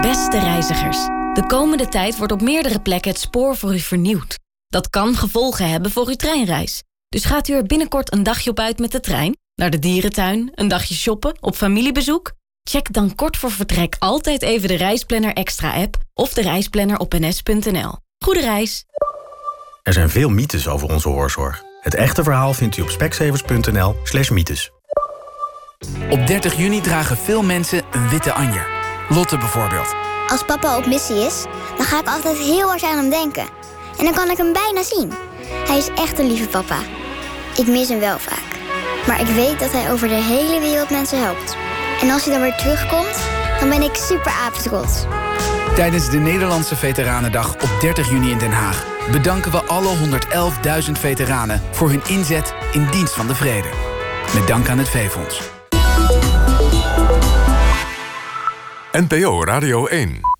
Beste reizigers, de komende tijd wordt op meerdere plekken het spoor voor u vernieuwd. Dat kan gevolgen hebben voor uw treinreis. Dus gaat u er binnenkort een dagje op uit met de trein? Naar de dierentuin, een dagje shoppen, op familiebezoek? Check dan kort voor vertrek altijd even de Reisplanner Extra app of de reisplanner op ns.nl. Goede reis! Er zijn veel mythes over onze hoorzorg. Het echte verhaal vindt u op speksevers.nl slash mythes. Op 30 juni dragen veel mensen een witte anjer. Lotte bijvoorbeeld. Als papa op missie is, dan ga ik altijd heel hard aan hem denken. En dan kan ik hem bijna zien. Hij is echt een lieve papa. Ik mis hem wel vaak. Maar ik weet dat hij over de hele wereld mensen helpt. En als hij dan weer terugkomt, dan ben ik super apetrots. Tijdens de Nederlandse Veteranendag op 30 juni in Den Haag... bedanken we alle 111.000 veteranen voor hun inzet in dienst van de vrede. Met dank aan het V-Fonds. NPO Radio 1.